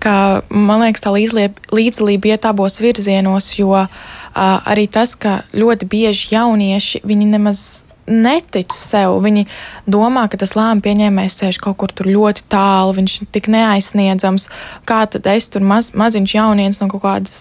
ka man liekas, tā līdzdalība iet abos virzienos, jo uh, arī tas, ka ļoti bieži jaunieši nemaz netic sev. Viņi domā, ka tas lēmumu pieņēmējs sēž kaut kur ļoti tālu, viņš ir tik neaizsniedzams. Kā tad es tur maz, maziņš jaunietis no kaut kādas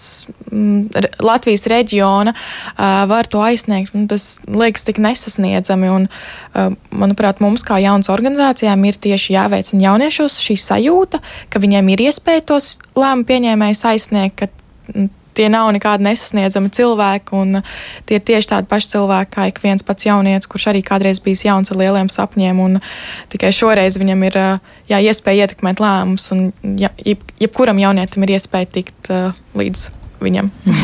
mm, Latvijas reģiona uh, var to aizsniegt? Man tas liekas tik nesasniedzami. Un, uh, manuprāt, mums kā jaunas organizācijām ir tieši jāveicina jauniešos šī sajūta, ka viņiem ir iespēja tos lēmumu pieņēmējus aizsniegt. Ka, mm, tie nav nekādi nesasniedzami cilvēki. Tie ir tieši tādi paši cilvēki, kā ik viens pats jaunietis, kurš arī kādreiz bijis jauns ar lieliem sapņiem. Tikai šoreiz viņam ir jā, iespēja ietekmēt lēmumus, un jā, jeb, jebkuram jaunietim ir iespēja tikt uh, līdz viņam.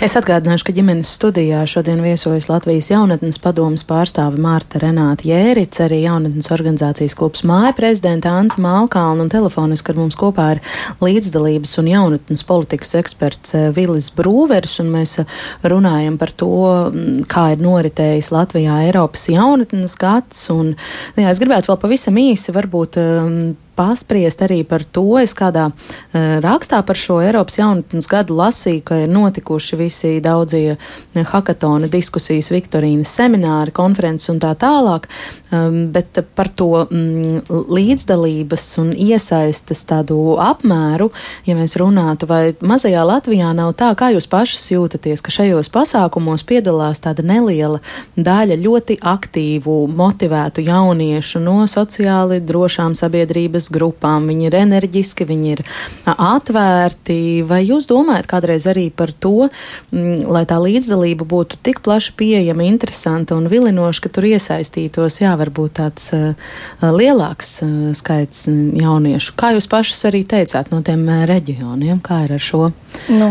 Es atgādināšu, ka ģimenes studijā šodien viesojas Latvijas jaunatnes padomas pārstāve Mārta Renāta Jēric, arī jaunatnes organizācijas klubs Māja prezidenta Ants Malkalna un telefoniski ar mums kopā ir līdzdalības un jaunatnes politikas eksperts eh, Vilis Brūvers, un mēs eh, runājam par to, mm, kā ir noritējis Latvijā Eiropas jaunatnes gads, un jā, es gribētu vēl pavisam īsi varbūt um, paspriest arī par to. Es kādā uh, rakstā par šo Eiropas jaunatnes gadu lasīju, ka ir notikuši visi daudzie hakatona diskusijas, viktorīnas semināri, konferences un tā tālāk, um, bet par to um, līdzdalības un iesaistas tādu apmēru, ja mēs runātu, vai mazajā Latvijā nav tā, kā jūs pašas jūtaties, ka šajos pasākumos piedalās tāda neliela daļa ļoti aktīvu, motivētu jauniešu no sociāli drošām sabiedrības grupām, viņi ir enerģiski, viņi ir atvērti. Vai jūs domājat kādreiz arī par to, m, lai tā līdzdalība būtu tik plaši pieejama, interesanta un vilinoša, ka tur iesaistītos, jā, varbūt tāds uh, lielāks uh, skaits jauniešu? Kā jūs pašas arī teicāt no tiem uh, reģioniem, kā ir ar šo? Nu,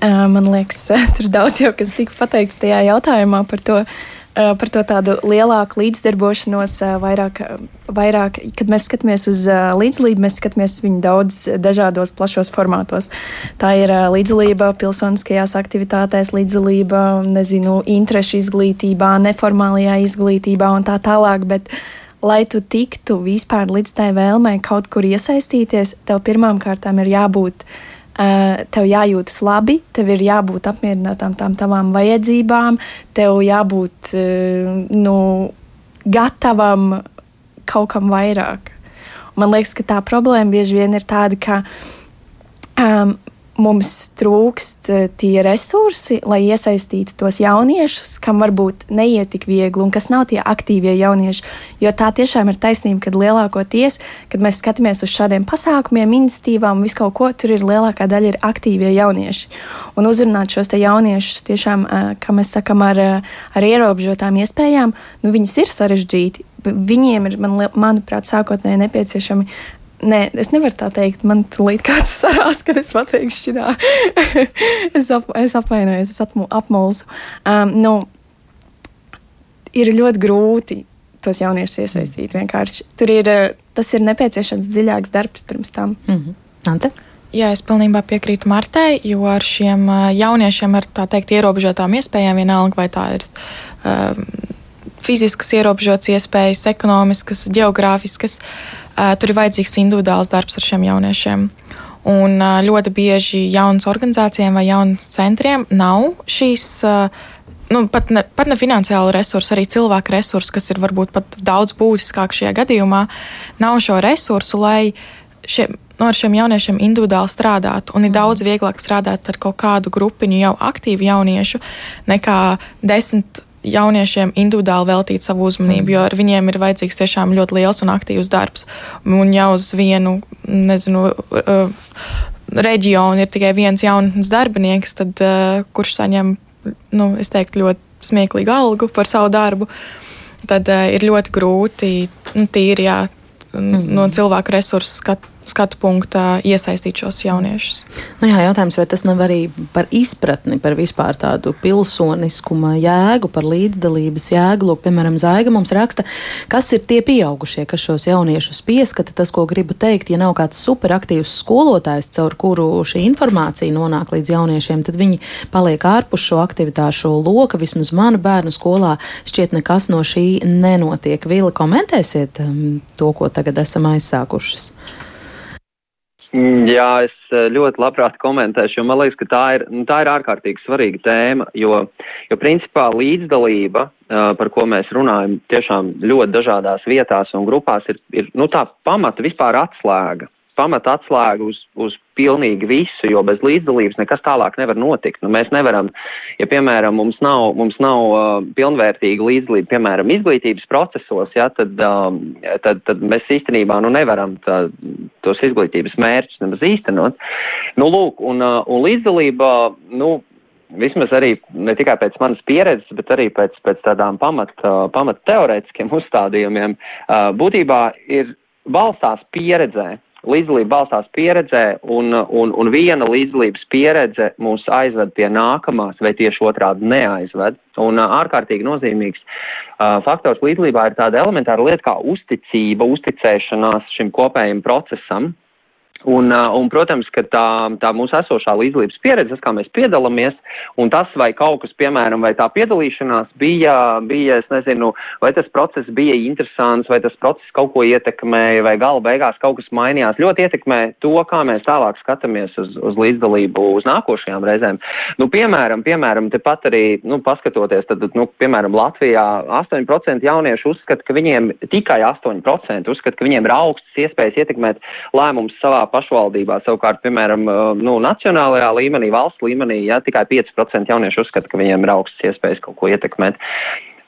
man liekas, tur daudz jau kas tika pateikts tajā jautājumā par to. Eh, par to tādu lielāku līdzdarbošanos, eh, vairāk, vairāk, kad mēs skatāmies uz eh, līdzdalību, mēs skatāmies viņu daudz dažādos, plašos formātos. Tā ir līdzdalība pilsoniskajās aktivitātēs, līdzdalība, nezinu, interešu izglītībā, neformālajā izglītībā un tā tālāk. Bet, lai tu tiktu vispār līdz tai vēlmei kaut kur iesaistīties, tev pirmām kārtām ir jābūt Uh, tev jājūtas labi, tev ir jābūt apmierinātām tām tavām vajadzībām, tev jābūt uh, nu, gatavam kaut kam vairāk. Man liekas, ka tā problēma bieži vien ir tāda, ka um, mums trūkst eh, tie resursi, lai iesaistītu tos jauniešus, kam varbūt neiet tik viegli un kas nav tie aktīvie jaunieši. Jo tā tiešām ir taisnība, ka lielākoties, kad mēs skatāmies uz šādiem pasākumiem, iniciatīvām un visu kaut ko, tur ir lielākā daļa ir aktīvie jaunieši. Un uzrunāt šos jauniešus tiešām, eh, kā mēs sakam, ar, eh, ar ierobežotām iespējām, nu, viņus ir sarežģīti. Viņiem ir, man, manuprāt, sākotnēji nepieciešami nē, es nevaru tā teikt. Man tulīt kāds sarās, kad es pateikšu šitā. es, ap, es apvainojos, es apmu, apmulsu. Um, nu, ir ļoti grūti tos jauniešus iesaistīt. Vienkārši. Tur ir, tas ir nepieciešams dziļāks darbs pirms tam. Mm -hmm. Ante? Jā, es pilnībā piekrītu Martai, jo ar šiem jauniešiem ar tā teikt ierobežotām iespējām, vienalga vai tā ir uh, fiziskas ierobežotas iespējas, ekonomiskas, geogrāfiskas, uh, tur ir vajadzīgs individuāls darbs ar šiem jauniešiem. Un uh, ļoti bieži jaunas organizācijām vai jaunas centriem nav šīs uh, nu, pat, ne, pat ne finansiālu resursu, arī cilvēku resursu, kas ir varbūt pat daudz būtiskāk šajā gadījumā, nav šo resursu, lai šie, nu, ar šiem jauniešiem individuāli strādātu. Un ir mm. daudz vieglāk strādāt ar kaut kādu grupiņu jau aktīvu jauniešu nekā desmit jauniešiem individuāli veltīt savu uzmanību, jo ar viņiem ir vajadzīgs tiešām ļoti liels un aktīvs darbs. Un jau uz vienu, nezinu, uh, reģionu ir tikai viens jauns darbinieks, tad, uh, kurš saņem nu, teiktu, ļoti smieklīgu algu par savu darbu, tad uh, ir ļoti grūti nu, tīri jā, no cilvēku resursu skatu skatu punktā iesaistīt šos jauniešus. Nu jā, jautājums, vai tas nav arī par izpratni par vispār tādu pilsoniskuma jēgu, par līdzdalības jēgu. Lūk, piemēram, Zaiga mums raksta, kas ir tie pieaugušie, kas šos jauniešus pieskata. Tas, ko gribu teikt, ja nav kāds superaktīvs skolotājs, caur kuru šī informācija nonāk līdz jauniešiem, tad viņi paliek ārpus šo aktivitāšu loka. Vismaz mana bērnu skolā šķiet nekas no šī nenotiek. Vīli, komentēsiet um, to, ko tagad esam aizsākušas. Mm, jā, es eh, ļoti labprāt komentēšu, jo man liekas, ka tā ir, nu, tā ir ārkārtīgi svarīga tēma, jo, jo principā līdzdalība, eh, par ko mēs runājam, tiešām ļoti dažādās vietās un grupās ir, ir nu, tā pamata vispār atslēga pamata atslēga uz, uz pilnīgi visu, jo bez līdzdalības nekas tālāk nevar notikt. Nu, mēs nevaram, ja, piemēram, mums nav, mums nav uh, pilnvērtīga līdzdalība, piemēram, izglītības procesos, ja, tad, um, tad, tad mēs īstenībā nu, nevaram tā, tos izglītības mērķus nemaz īstenot. Nu, lūk, un, uh, un līdzdalība, nu, vismaz arī ne tikai pēc manas pieredzes, bet arī pēc, pēc tādām pamat, uh, pamat teorētiskiem uzstādījumiem, uh, būtībā ir balstās pieredzē līdzdalība balstās pieredzē, un, un, un viena līdzdalības pieredze mūs aizved pie nākamās, vai tieši otrādi neaizved. Un ārkārtīgi nozīmīgs uh, faktors līdzdalībā ir tāda elementāra lieta kā uzticība, uzticēšanās šim kopējam procesam. Un, un, protams, ka tā, tā mūsu esošā līdzdalības pieredze, tas, kā mēs piedalāmies, un tas, vai kaut kas, piemēram, vai tā piedalīšanās bija, bija, es nezinu, vai tas process bija interesants, vai tas process kaut ko ietekmēja, vai gala beigās kaut kas mainījās, ļoti ietekmē to, kā mēs tālāk skatāmies uz, uz līdzdalību uz nākošajām reizēm. Nu, piemēram, piemēram, tepat arī, nu, paskatoties, tad, nu, piemēram, Latvijā 8% jauniešu uzskata, ka viņiem tikai 8% uzskata, ka viņiem ir augstas iespējas ietekmēt lēmumus savā pašvaldībā. Savukārt, piemēram, nu, nacionālajā līmenī, valsts līmenī, ja, tikai 5% jauniešu uzskata, ka viņiem ir augstas iespējas kaut ko ietekmēt.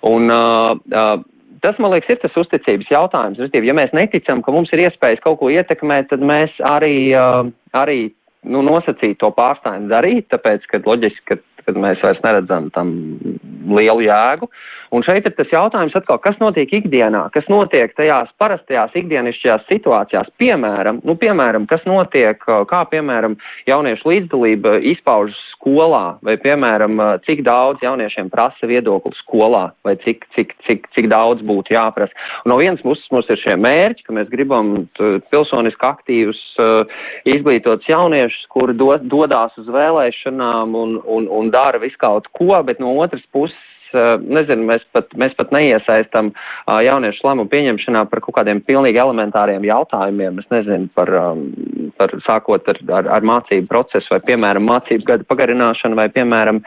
Un, uh, uh, tas, man liekas, ir tas uzticības jautājums. Restīvi, ja mēs neticam, ka mums ir iespējas kaut ko ietekmēt, tad mēs arī, uh, arī nu, nosacīt to pārstājam darīt, tāpēc, ka loģiski, ka, kad mēs vairs neredzam tam lielu jēgu. Un šeit ir tas jautājums atkal, kas notiek ikdienā, kas notiek tajās parastajās ikdienišķajās situācijās, piemēram, nu, piemēram, kas notiek, kā, piemēram, jauniešu līdzdalība izpaužas skolā, vai, piemēram, cik daudz jauniešiem prasa viedokli skolā, vai cik, cik, cik, cik daudz būtu jāprasa. Un no vienas puses mums ir šie mērķi, ka mēs gribam pilsoniski aktīvus, izglītotus jauniešus, kuri do, dodās uz vēlēšanām un, un, un dara visu kaut ko, bet no otras puses nezinu, mēs pat, mēs pat neiesaistam jauniešu lēmumu pieņemšanā par kaut kādiem pilnīgi elementāriem jautājumiem. Es nezinu par, par sākot ar, ar, ar mācību procesu vai, piemēram, mācību gada pagarināšanu vai, piemēram,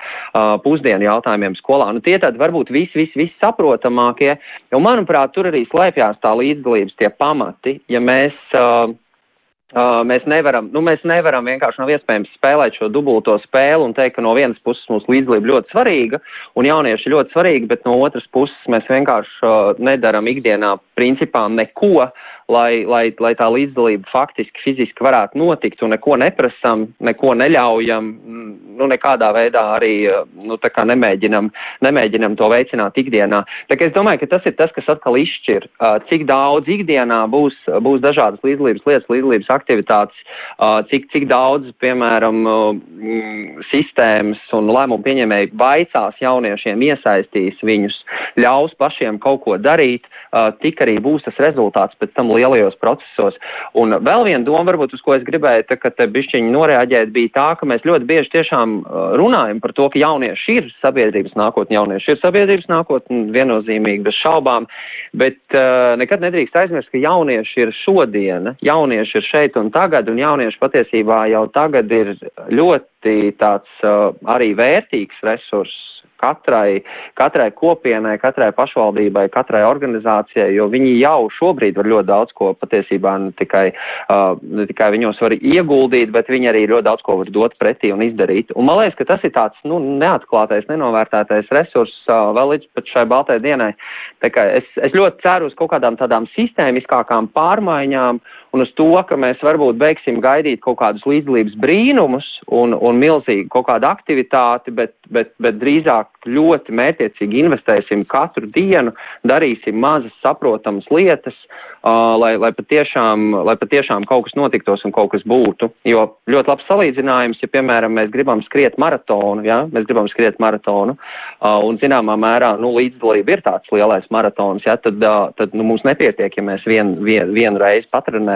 pusdienu jautājumiem skolā. Nu, tie tad varbūt visi, visi, visi saprotamākie, jo, manuprāt, tur arī slēpjās tā līdzdalības tie pamati, ja mēs uh, Uh, mēs, nevaram, nu, mēs nevaram vienkārši nav iespējams spēlēt šo dubulto spēli un teikt, ka no vienas puses mums līdzdalība ļoti svarīga un jaunieši ļoti svarīgi, bet no otras puses mēs vienkārši uh, nedaram ikdienā principā neko, lai, lai, lai tā līdzdalība faktiski fiziski varētu notikt un neko neprasam, neko neļaujam, nu, nekādā veidā arī nu, nemēģinam, nemēģinam to veicināt ikdienā. Es domāju, ka tas ir tas, kas atkal izšķir, cik daudz ikdienā būs, būs dažādas līdzdalības lietas, līdzdalības aktivitātes, cik, cik daudz, piemēram, sistēmas un lēmumu pieņēmēji vaicās jauniešiem, iesaistīs viņus, ļaus pašiem kaut ko darīt, tik arī būs tas rezultāts pēc tam lielajos procesos. Un vēl viena doma, varbūt, uz ko es gribēju, tā, ka te bišķiņi noreaģēt, bija tā, ka mēs ļoti bieži tiešām uh, runājam par to, ka jaunieši ir sabiedrības nākotne, jaunieši ir sabiedrības nākotne, viennozīmīgi bez šaubām, bet uh, nekad nedrīkst aizmirst, ka jaunieši ir šodiena, jaunieši ir šeit un tagad, un jaunieši patiesībā jau tagad ir ļoti tāds uh, arī vērtīgs resurss katrai, katrai kopienai, katrai pašvaldībai, katrai organizācijai, jo viņi jau šobrīd var ļoti daudz ko patiesībā ne tikai, uh, ne tikai viņos var ieguldīt, bet viņi arī ļoti daudz ko var dot pretī un izdarīt. Un man liekas, ka tas ir tāds nu, neatklātais, nenovērtētais resurss uh, vēl līdz pat šai baltai dienai. Es, es ļoti ceru uz kaut kādām tādām sistēmiskākām pārmaiņām un uz to, ka mēs varbūt beigsim gaidīt kaut kādus līdzdalības brīnumus un, un milzīgu kaut kādu aktivitāti, bet, bet, bet drīzāk ļoti mērķiecīgi investēsim katru dienu, darīsim mazas saprotamas lietas, uh, lai, lai, patiešām, lai patiešām kaut kas notiktos un kaut kas būtu. Jo ļoti labs salīdzinājums, ja, piemēram, mēs gribam skriet maratonu, ja, mēs gribam skriet maratonu, uh, un zināmā mērā, nu, līdzdalība ir tāds lielais maratons, ja, tad, uh, tad nu, mums nepietiek, ja mēs vien, vien, vienu reizi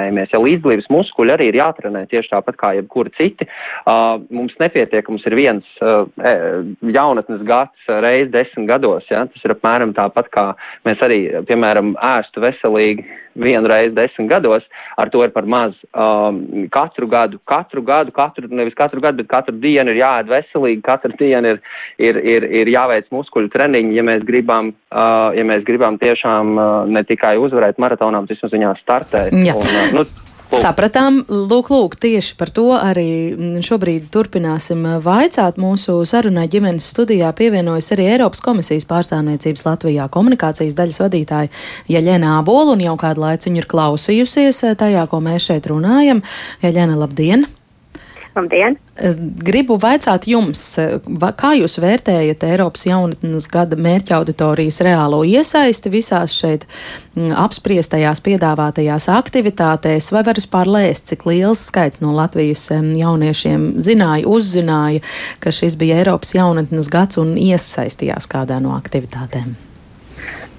patrenējamies. Ja līdzdalības muskuļi arī ir jātrenē tieši tāpat kā jebkuri citi, uh, mums nepietiek, mums ir viens uh, jaunatnes gads reiz desmit gados, ja, tas ir apmēram tāpat kā mēs arī, piemēram, ēstu veselīgi vienu reizi desmit gados, ar to ir par maz. Um, katru gadu, katru gadu, katru, nevis katru gadu, bet katru dienu ir jāēd veselīgi, katru dienu ir, ir, ir, ir jāveic muskuļu treniņi, ja mēs gribam, uh, ja mēs gribam tiešām uh, ne tikai uzvarēt maratonā, bet vismaz viņā startēt. Jā. Un, uh, nu, Sapratām, lūk, lūk, tieši par to arī mm, šobrīd turpināsim vaicāt. Mūsu sarunai ģimenes studijā pievienojas arī Eiropas komisijas pārstāvniecības Latvijā komunikācijas daļas vadītāja Jaļena Abola un jau kādu laiku viņa ir klausījusies tajā, ko mēs šeit runājam. Jaļena, labdien! Labdien! Eh, gribu vaicāt jums, eh, kā jūs vērtējat Eiropas jaunatnes gada mērķa auditorijas reālo iesaisti visās šeit mm, apspriestajās piedāvātajās aktivitātēs, vai var vispār lēst, cik liels skaits no Latvijas jauniešiem zināja, uzzināja, ka šis bija Eiropas jaunatnes gads un iesaistījās kādā no aktivitātēm?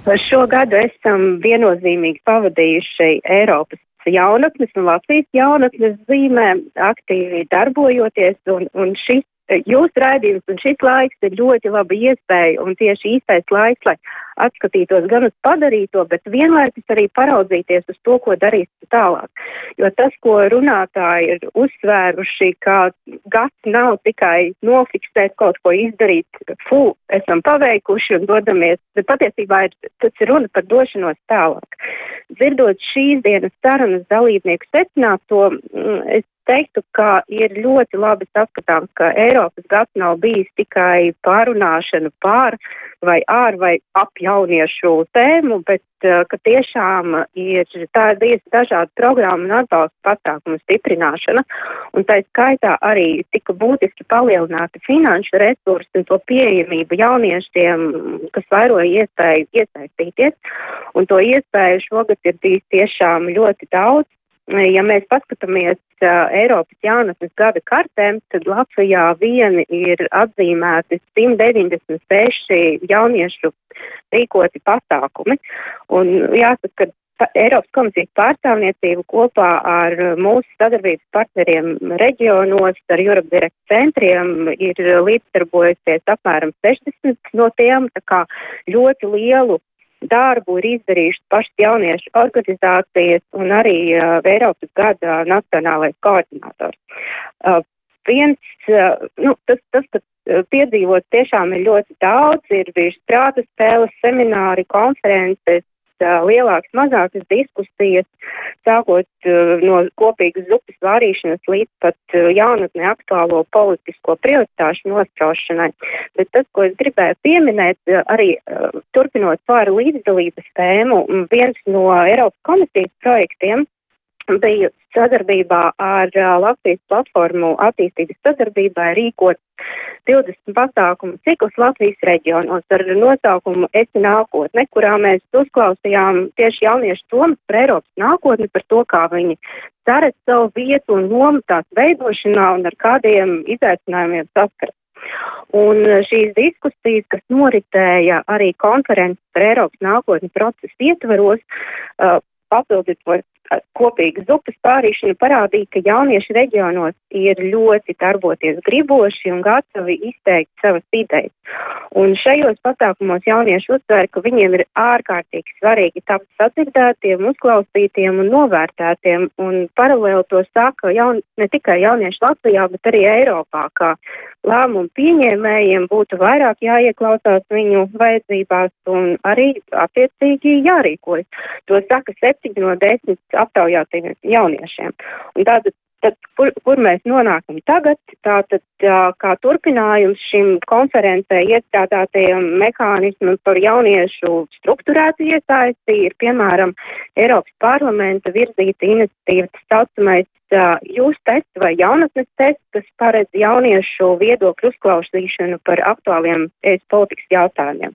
Šo gadu esam viennozīmīgi pavadījuši Eiropas jaunatnes un Latvijas jaunatnes zīmē aktīvi darbojoties, un, un šis jūsu raidījums un šis laiks ir ļoti laba iespēja un tieši īstais laiks, lai atskatītos gan uz padarīto, bet vienlaikus arī paraudzīties uz to, ko darīs tālāk. Jo tas, ko runātāji ir uzsvēruši, ka gads nav tikai nofiksēt kaut ko izdarīt, fu, esam paveikuši un dodamies, bet patiesībā ir, tas ir runa par došanos tālāk. Dzirdot šīs dienas sarunas dalībnieku secināto, mm, es teiktu, ka ir ļoti labi saskatāms, ka Eiropas gads nav bijis tikai pārunāšana pār vai ār vai ap jauniešu tēmu, bet uh, ka tiešām ir tādas dažādas programmas un atbalsta pasākumu stiprināšana. Un tā skaitā arī tika būtiski palielināti finanšu resursi un to pieejamību jauniešiem, kas vairoja iespēju iesaistīties. Un to iespēju šogad ir bijis tiešām ļoti daudz ja mēs paskatāmies uh, Eiropas jaunatnes gada kartēm, tad Latvijā vieni ir atzīmēti 196 jauniešu rīkoti pasākumi. Un jāsaka, ka Eiropas komisijas pārstāvniecība kopā ar mūsu sadarbības partneriem reģionos, ar Europe Direct centriem ir līdzdarbojusies apmēram 60 no tiem, tā kā ļoti lielu darbu ir izdarījušas pašas jauniešu organizācijas un arī uh, Eiropas gada nacionālais koordinators. Uh, viens, uh, nu, tas, tas, ka uh, piedzīvot tiešām ir ļoti daudz, ir bijušas prāta spēles, semināri, konferences, lielākas, mazākas diskusijas, sākot no kopīgas zupas vārīšanas līdz pat jaunatnē aktuālo politisko prioritāšu nospraušanai. Bet tas, ko es gribēju pieminēt, arī turpinot par līdzdalības tēmu, viens no Eiropas komisijas projektiem bija sadarbībā ar Latvijas platformu attīstības sadarbībai rīkot 20 pasākumu ciklus Latvijas reģionos ar nosaukumu Esi nākotne, kurā mēs uzklausījām tieši jauniešu domas par Eiropas nākotni, par to, kā viņi saredz savu vietu un lomu tās veidošanā un ar kādiem izaicinājumiem saskaras. Un šīs diskusijas, kas noritēja arī konferences par Eiropas nākotni procesu ietvaros, papildinot kopīgas zupas pārīšana parādīja, ka jaunieši reģionos ir ļoti darboties griboši un gatavi izteikt savas idejas. Un šajos pasākumos jaunieši uzsver, ka viņiem ir ārkārtīgi svarīgi tapt sadzirdētiem, uzklausītiem un novērtētiem, un paralēli to saka jaun, ne tikai jaunieši Latvijā, bet arī Eiropā, ka lēmumu pieņēmējiem būtu vairāk jāieklausās viņu vajadzībās un arī attiecīgi jārīkojas. To saka septiņi no desmit aptaujātajiem jauniešiem. Un tātad, tad, kur, kur mēs nonākam tagad, tātad kā turpinājums šim konferencē iestrādātajam mehānismam par jauniešu struktūrētu iesaisti ir, piemēram, Eiropas parlamenta virzīta iniciatīva, tas saucamais jūs tests vai jaunatnes tests, kas paredz jauniešu viedokļu uzklausīšanu par aktuāliem ēst politikas jautājumiem.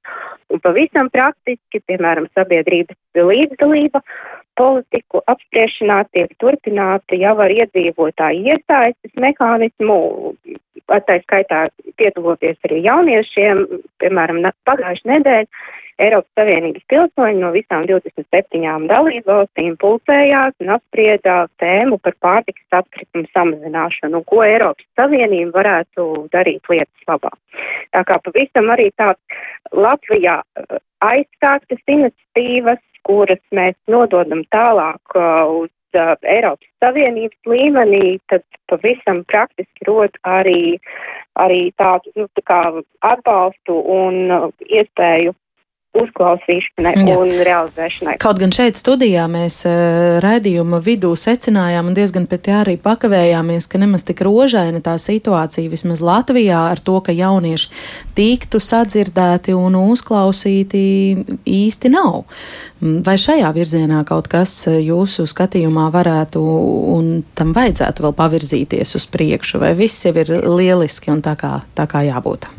Un pavisam praktiski, piemēram, sabiedrības līdzdalība politiku apspriešanā tiek turpināta jau ar iedzīvotāju iesaistas mehānismu, tā skaitā piedaloties arī jauniešiem, piemēram, pagājušajā nedēļā Eiropas Savienības pilsoņi no visām 27 dalībvalstīm pulcējās un apsprieda tēmu par pārtikas atkritumu samazināšanu ko Eiropas Savienība varētu darīt lietas labā. Tā kā pavisam arī tāds Latvijā aizsāktas iniciatīvas, kuras mēs nododam tālāk uh, uz uh, Eiropas Savienības līmenī, tad pavisam praktiski rod arī, arī tādu nu, tā kā atbalstu un uh, iespēju uzklausīšanai Jā. un realizēšanai. Kaut gan šeit studijā mēs uh, raidījuma vidū secinājām un diezgan pie tā arī pakavējāmies, ka nemaz tik rožaina tā situācija vismaz Latvijā ar to, ka jaunieši tiktu sadzirdēti un uzklausīti īsti nav. Mm, vai šajā virzienā kaut kas jūsu skatījumā varētu un tam vajadzētu vēl pavirzīties uz priekšu, vai viss jau ir lieliski un tā kā, tā kā jābūt?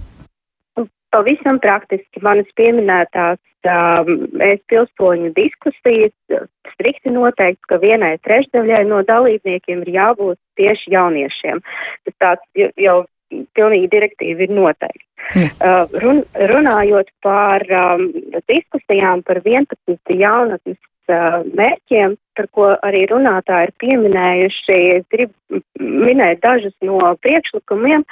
Pavisam praktiski manas pieminētās um, es pilsoņu diskusijas strikti noteikts, ka vienai trešdaļai no dalībniekiem ir jābūt tieši jauniešiem. Tas tāds jau pilnīgi direktīvi ir noteikts. Uh, run, runājot par um, diskusijām par 11 jaunatnes mērķiem, par ko arī runātāji ir pieminējuši. Es gribu minēt dažus no priekšlikumiem,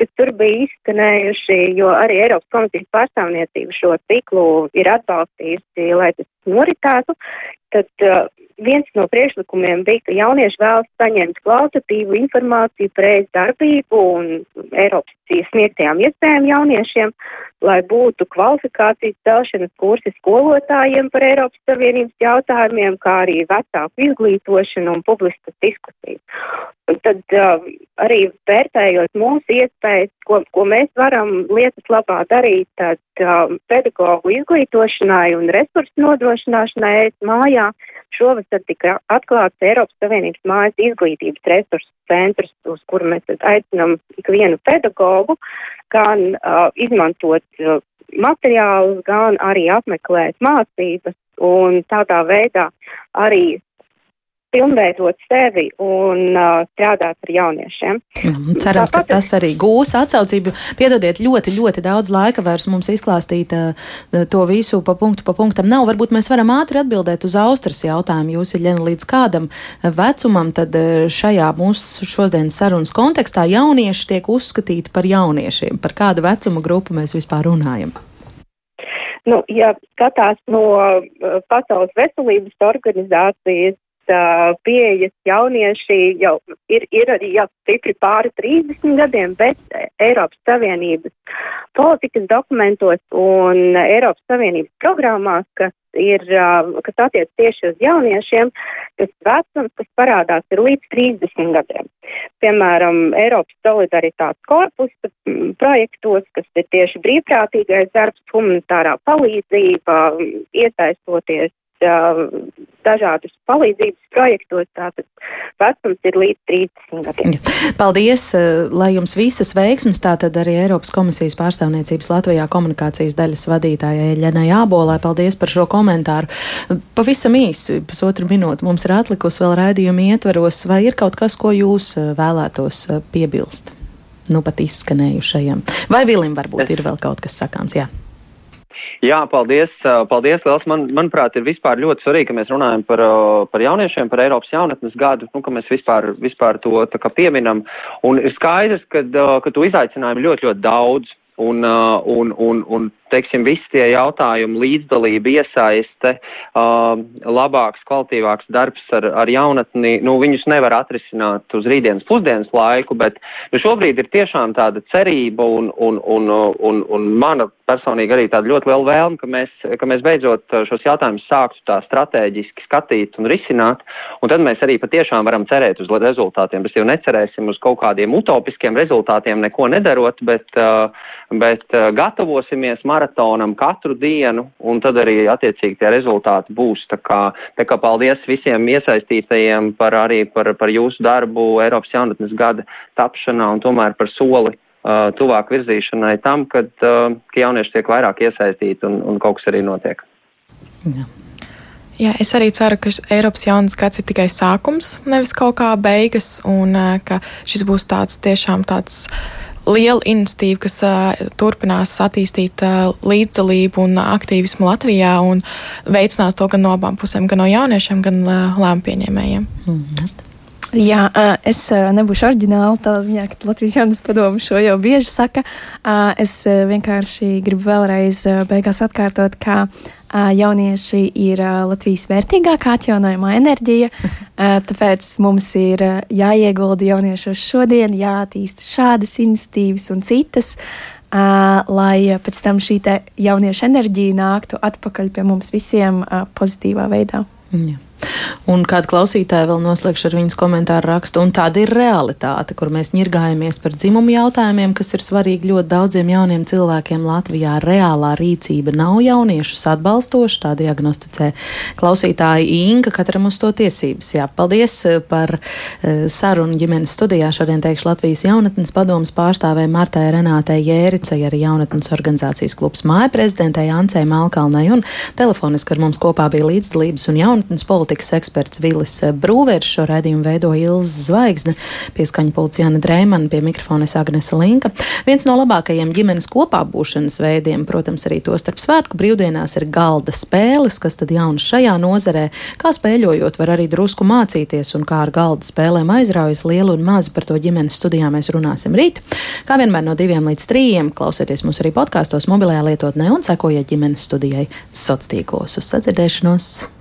kas tur bija izskanējuši, jo arī Eiropas komisijas pārstāvniecība šo ciklu ir atbalstījusi, lai tas noritētu. Tad uh, viens no priekšlikumiem bija, ka jaunieši vēlas saņemt kvalitatīvu informāciju par ēst darbību un Eiropas sniegtajām iespējām jauniešiem, lai būtu kvalifikācijas celšanas kursi skolotājiem par Eiropas Savienības jautājumiem, kā arī vecāku izglītošanu un publiskas diskusijas. Un tad uh, arī vērtējot mūsu iespējas, ko, ko mēs varam lietas labā darīt, tad uh, pedagoģu izglītošanai un resursu nodrošināšanai mājā, šovasar tika atklāts Eiropas Savienības mājas izglītības resursu centrs, uz kuru mēs aicinām ikvienu pedagogu, gan uh, izmantot uh, materiālus, gan arī apmeklēt mācības un tādā veidā arī pilnveidot sevi un uh, strādāt ar jauniešiem. Mm, cerams, Tāpat ka tas arī gūs atsaucību. Piedodiet, ļoti, ļoti daudz laika vairs mums izklāstīt uh, to visu pa punktu pa punktam. Nav, varbūt mēs varam ātri atbildēt uz Austras jautājumu. Jūs, Iļena, līdz kādam vecumam tad uh, šajā mūsu šodienas sarunas kontekstā jaunieši tiek uzskatīti par jauniešiem? Par kādu vecuma grupu mēs vispār runājam? Nu, ja skatās no uh, Pasaules veselības organizācijas uh, pieejas jaunieši jau ir, ir arī jau stipri pāri 30 gadiem, bet Eiropas Savienības politikas dokumentos un Eiropas Savienības programmās, kas ir, uh, kas attiec tieši uz jauniešiem, tas vecums, kas parādās, ir līdz 30 gadiem. Piemēram, Eiropas solidaritātes korpusa projektos, kas ir tieši brīvprātīgais darbs, humanitārā palīdzība, iesaistoties dažādus palīdzības projektos. Tātad vecums ir līdz 30 gadiem. Paldies, lai jums visas veiksmes. Tātad arī Eiropas komisijas pārstāvniecības Latvijā komunikācijas daļas vadītājai Eļenai Ābolai. Paldies par šo komentāru. Pavisam īsi, pusotru minūti mums ir atlikusi vēl raidījuma ietveros. Vai ir kaut kas, ko jūs vēlētos piebilst? Nu, pat izskanējušajam. Vai Vilim varbūt ir vēl kaut kas sakāms? Jā. Jā, paldies. Paldies, Liels. Man, manuprāt, ir vispār ļoti svarīgi, ka mēs runājam par, par jauniešiem, par Eiropas jaunatnes gadu, nu, ka mēs vispār, vispār to tā kā pieminam. Un ir skaidrs, ka, ka to izaicinājumu ļoti, ļoti daudz. Un, un, un, un teiksim, visi tie jautājumi, līdzdalība, iesaiste, uh, labāks, kvalitīvāks darbs ar, ar jaunatni, nu, viņus nevar atrisināt uz rītdienas pusdienas laiku, bet nu, šobrīd ir tiešām tāda cerība un, un, un, un, un mana personīgi arī tāda ļoti liela vēlme, ka mēs, ka mēs beidzot šos jautājumus sāktu tā strateģiski skatīt un risināt, un tad mēs arī patiešām varam cerēt uz rezultātiem. Mēs jau necerēsim uz kaut kādiem utopiskiem rezultātiem, neko nedarot, bet, uh, bet uh, gatavosimies maratonam katru dienu, un tad arī attiecīgi tie rezultāti būs. Tā kā, tā kā paldies visiem iesaistītajiem par arī par, par jūsu darbu Eiropas jaunatnes gada tapšanā un tomēr par soli uh, tuvāk virzīšanai tam, kad, uh, ka jaunieši tiek vairāk iesaistīti un, un kaut kas arī notiek. Jā. Jā, es arī ceru, ka Eiropas jaunas gads ir tikai sākums, nevis kaut kā beigas, un uh, ka šis būs tāds tiešām tāds uh, liela iniciatīva, kas uh, turpinās attīstīt uh, līdzdalību un aktīvismu Latvijā un veicinās to gan no abām pusēm, gan no jauniešiem, gan uh, lēmumu pieņēmējiem. Mm. Jā, es nebūšu oriģināli tādā ziņā, ka Latvijas jaunas padomu šo jau bieži saka. Es vienkārši gribu vēlreiz beigās atkārtot, ka jaunieši ir Latvijas vērtīgākā atjaunojumā enerģija. Tāpēc mums ir jāiegulda jauniešos šodien, jāattīst šādas iniciatīvas un citas. Lai pēc tam šī jauniešu enerģija nāktu atpakaļ pie mums visiem pozitīvā veidā. Jā. Un kāda klausītāja vēl noslēgšu ar viņas komentāru rakstu. Un tāda ir realitāte, kur mēs ņirgājamies par dzimumu jautājumiem, kas ir svarīgi ļoti daudziem jauniem cilvēkiem Latvijā. Reālā rīcība nav jauniešus atbalstoša, tā diagnosticē klausītāja Inga, katram uz to tiesības. Jā, paldies eh, par uh, sarunu ģimenes studijā. Šodien teikšu Latvijas jaunatnes padomas pārstāvē Martai Renātei Jēricei, arī jaunatnes organizācijas klubs māja prezidentei Ancei Malkalnai un telefoniski ar mums kopā bija līdzdalības un jaunatnes politikas eksperts Vilis Brūvers. Šo raidījumu veido Ilza Zvaigzne, pieskaņa pulciāna Drēmana, pie mikrofona Agnese Linka. Viens no labākajiem ģimenes kopā būšanas veidiem, protams, arī to starp svētku brīvdienās ir galda spēles, kas tad jaunas šajā nozarē, kā spēļojot var arī drusku mācīties un kā ar galda spēlēm aizraujas lielu un mazu par to ģimenes studijā mēs runāsim rīt. Kā vienmēr no diviem līdz trījiem klausieties mūs arī podkāstos mobilajā lietotnē un sekojiet ģimenes studijai sociālos tīklos uz sadzirdēšanos.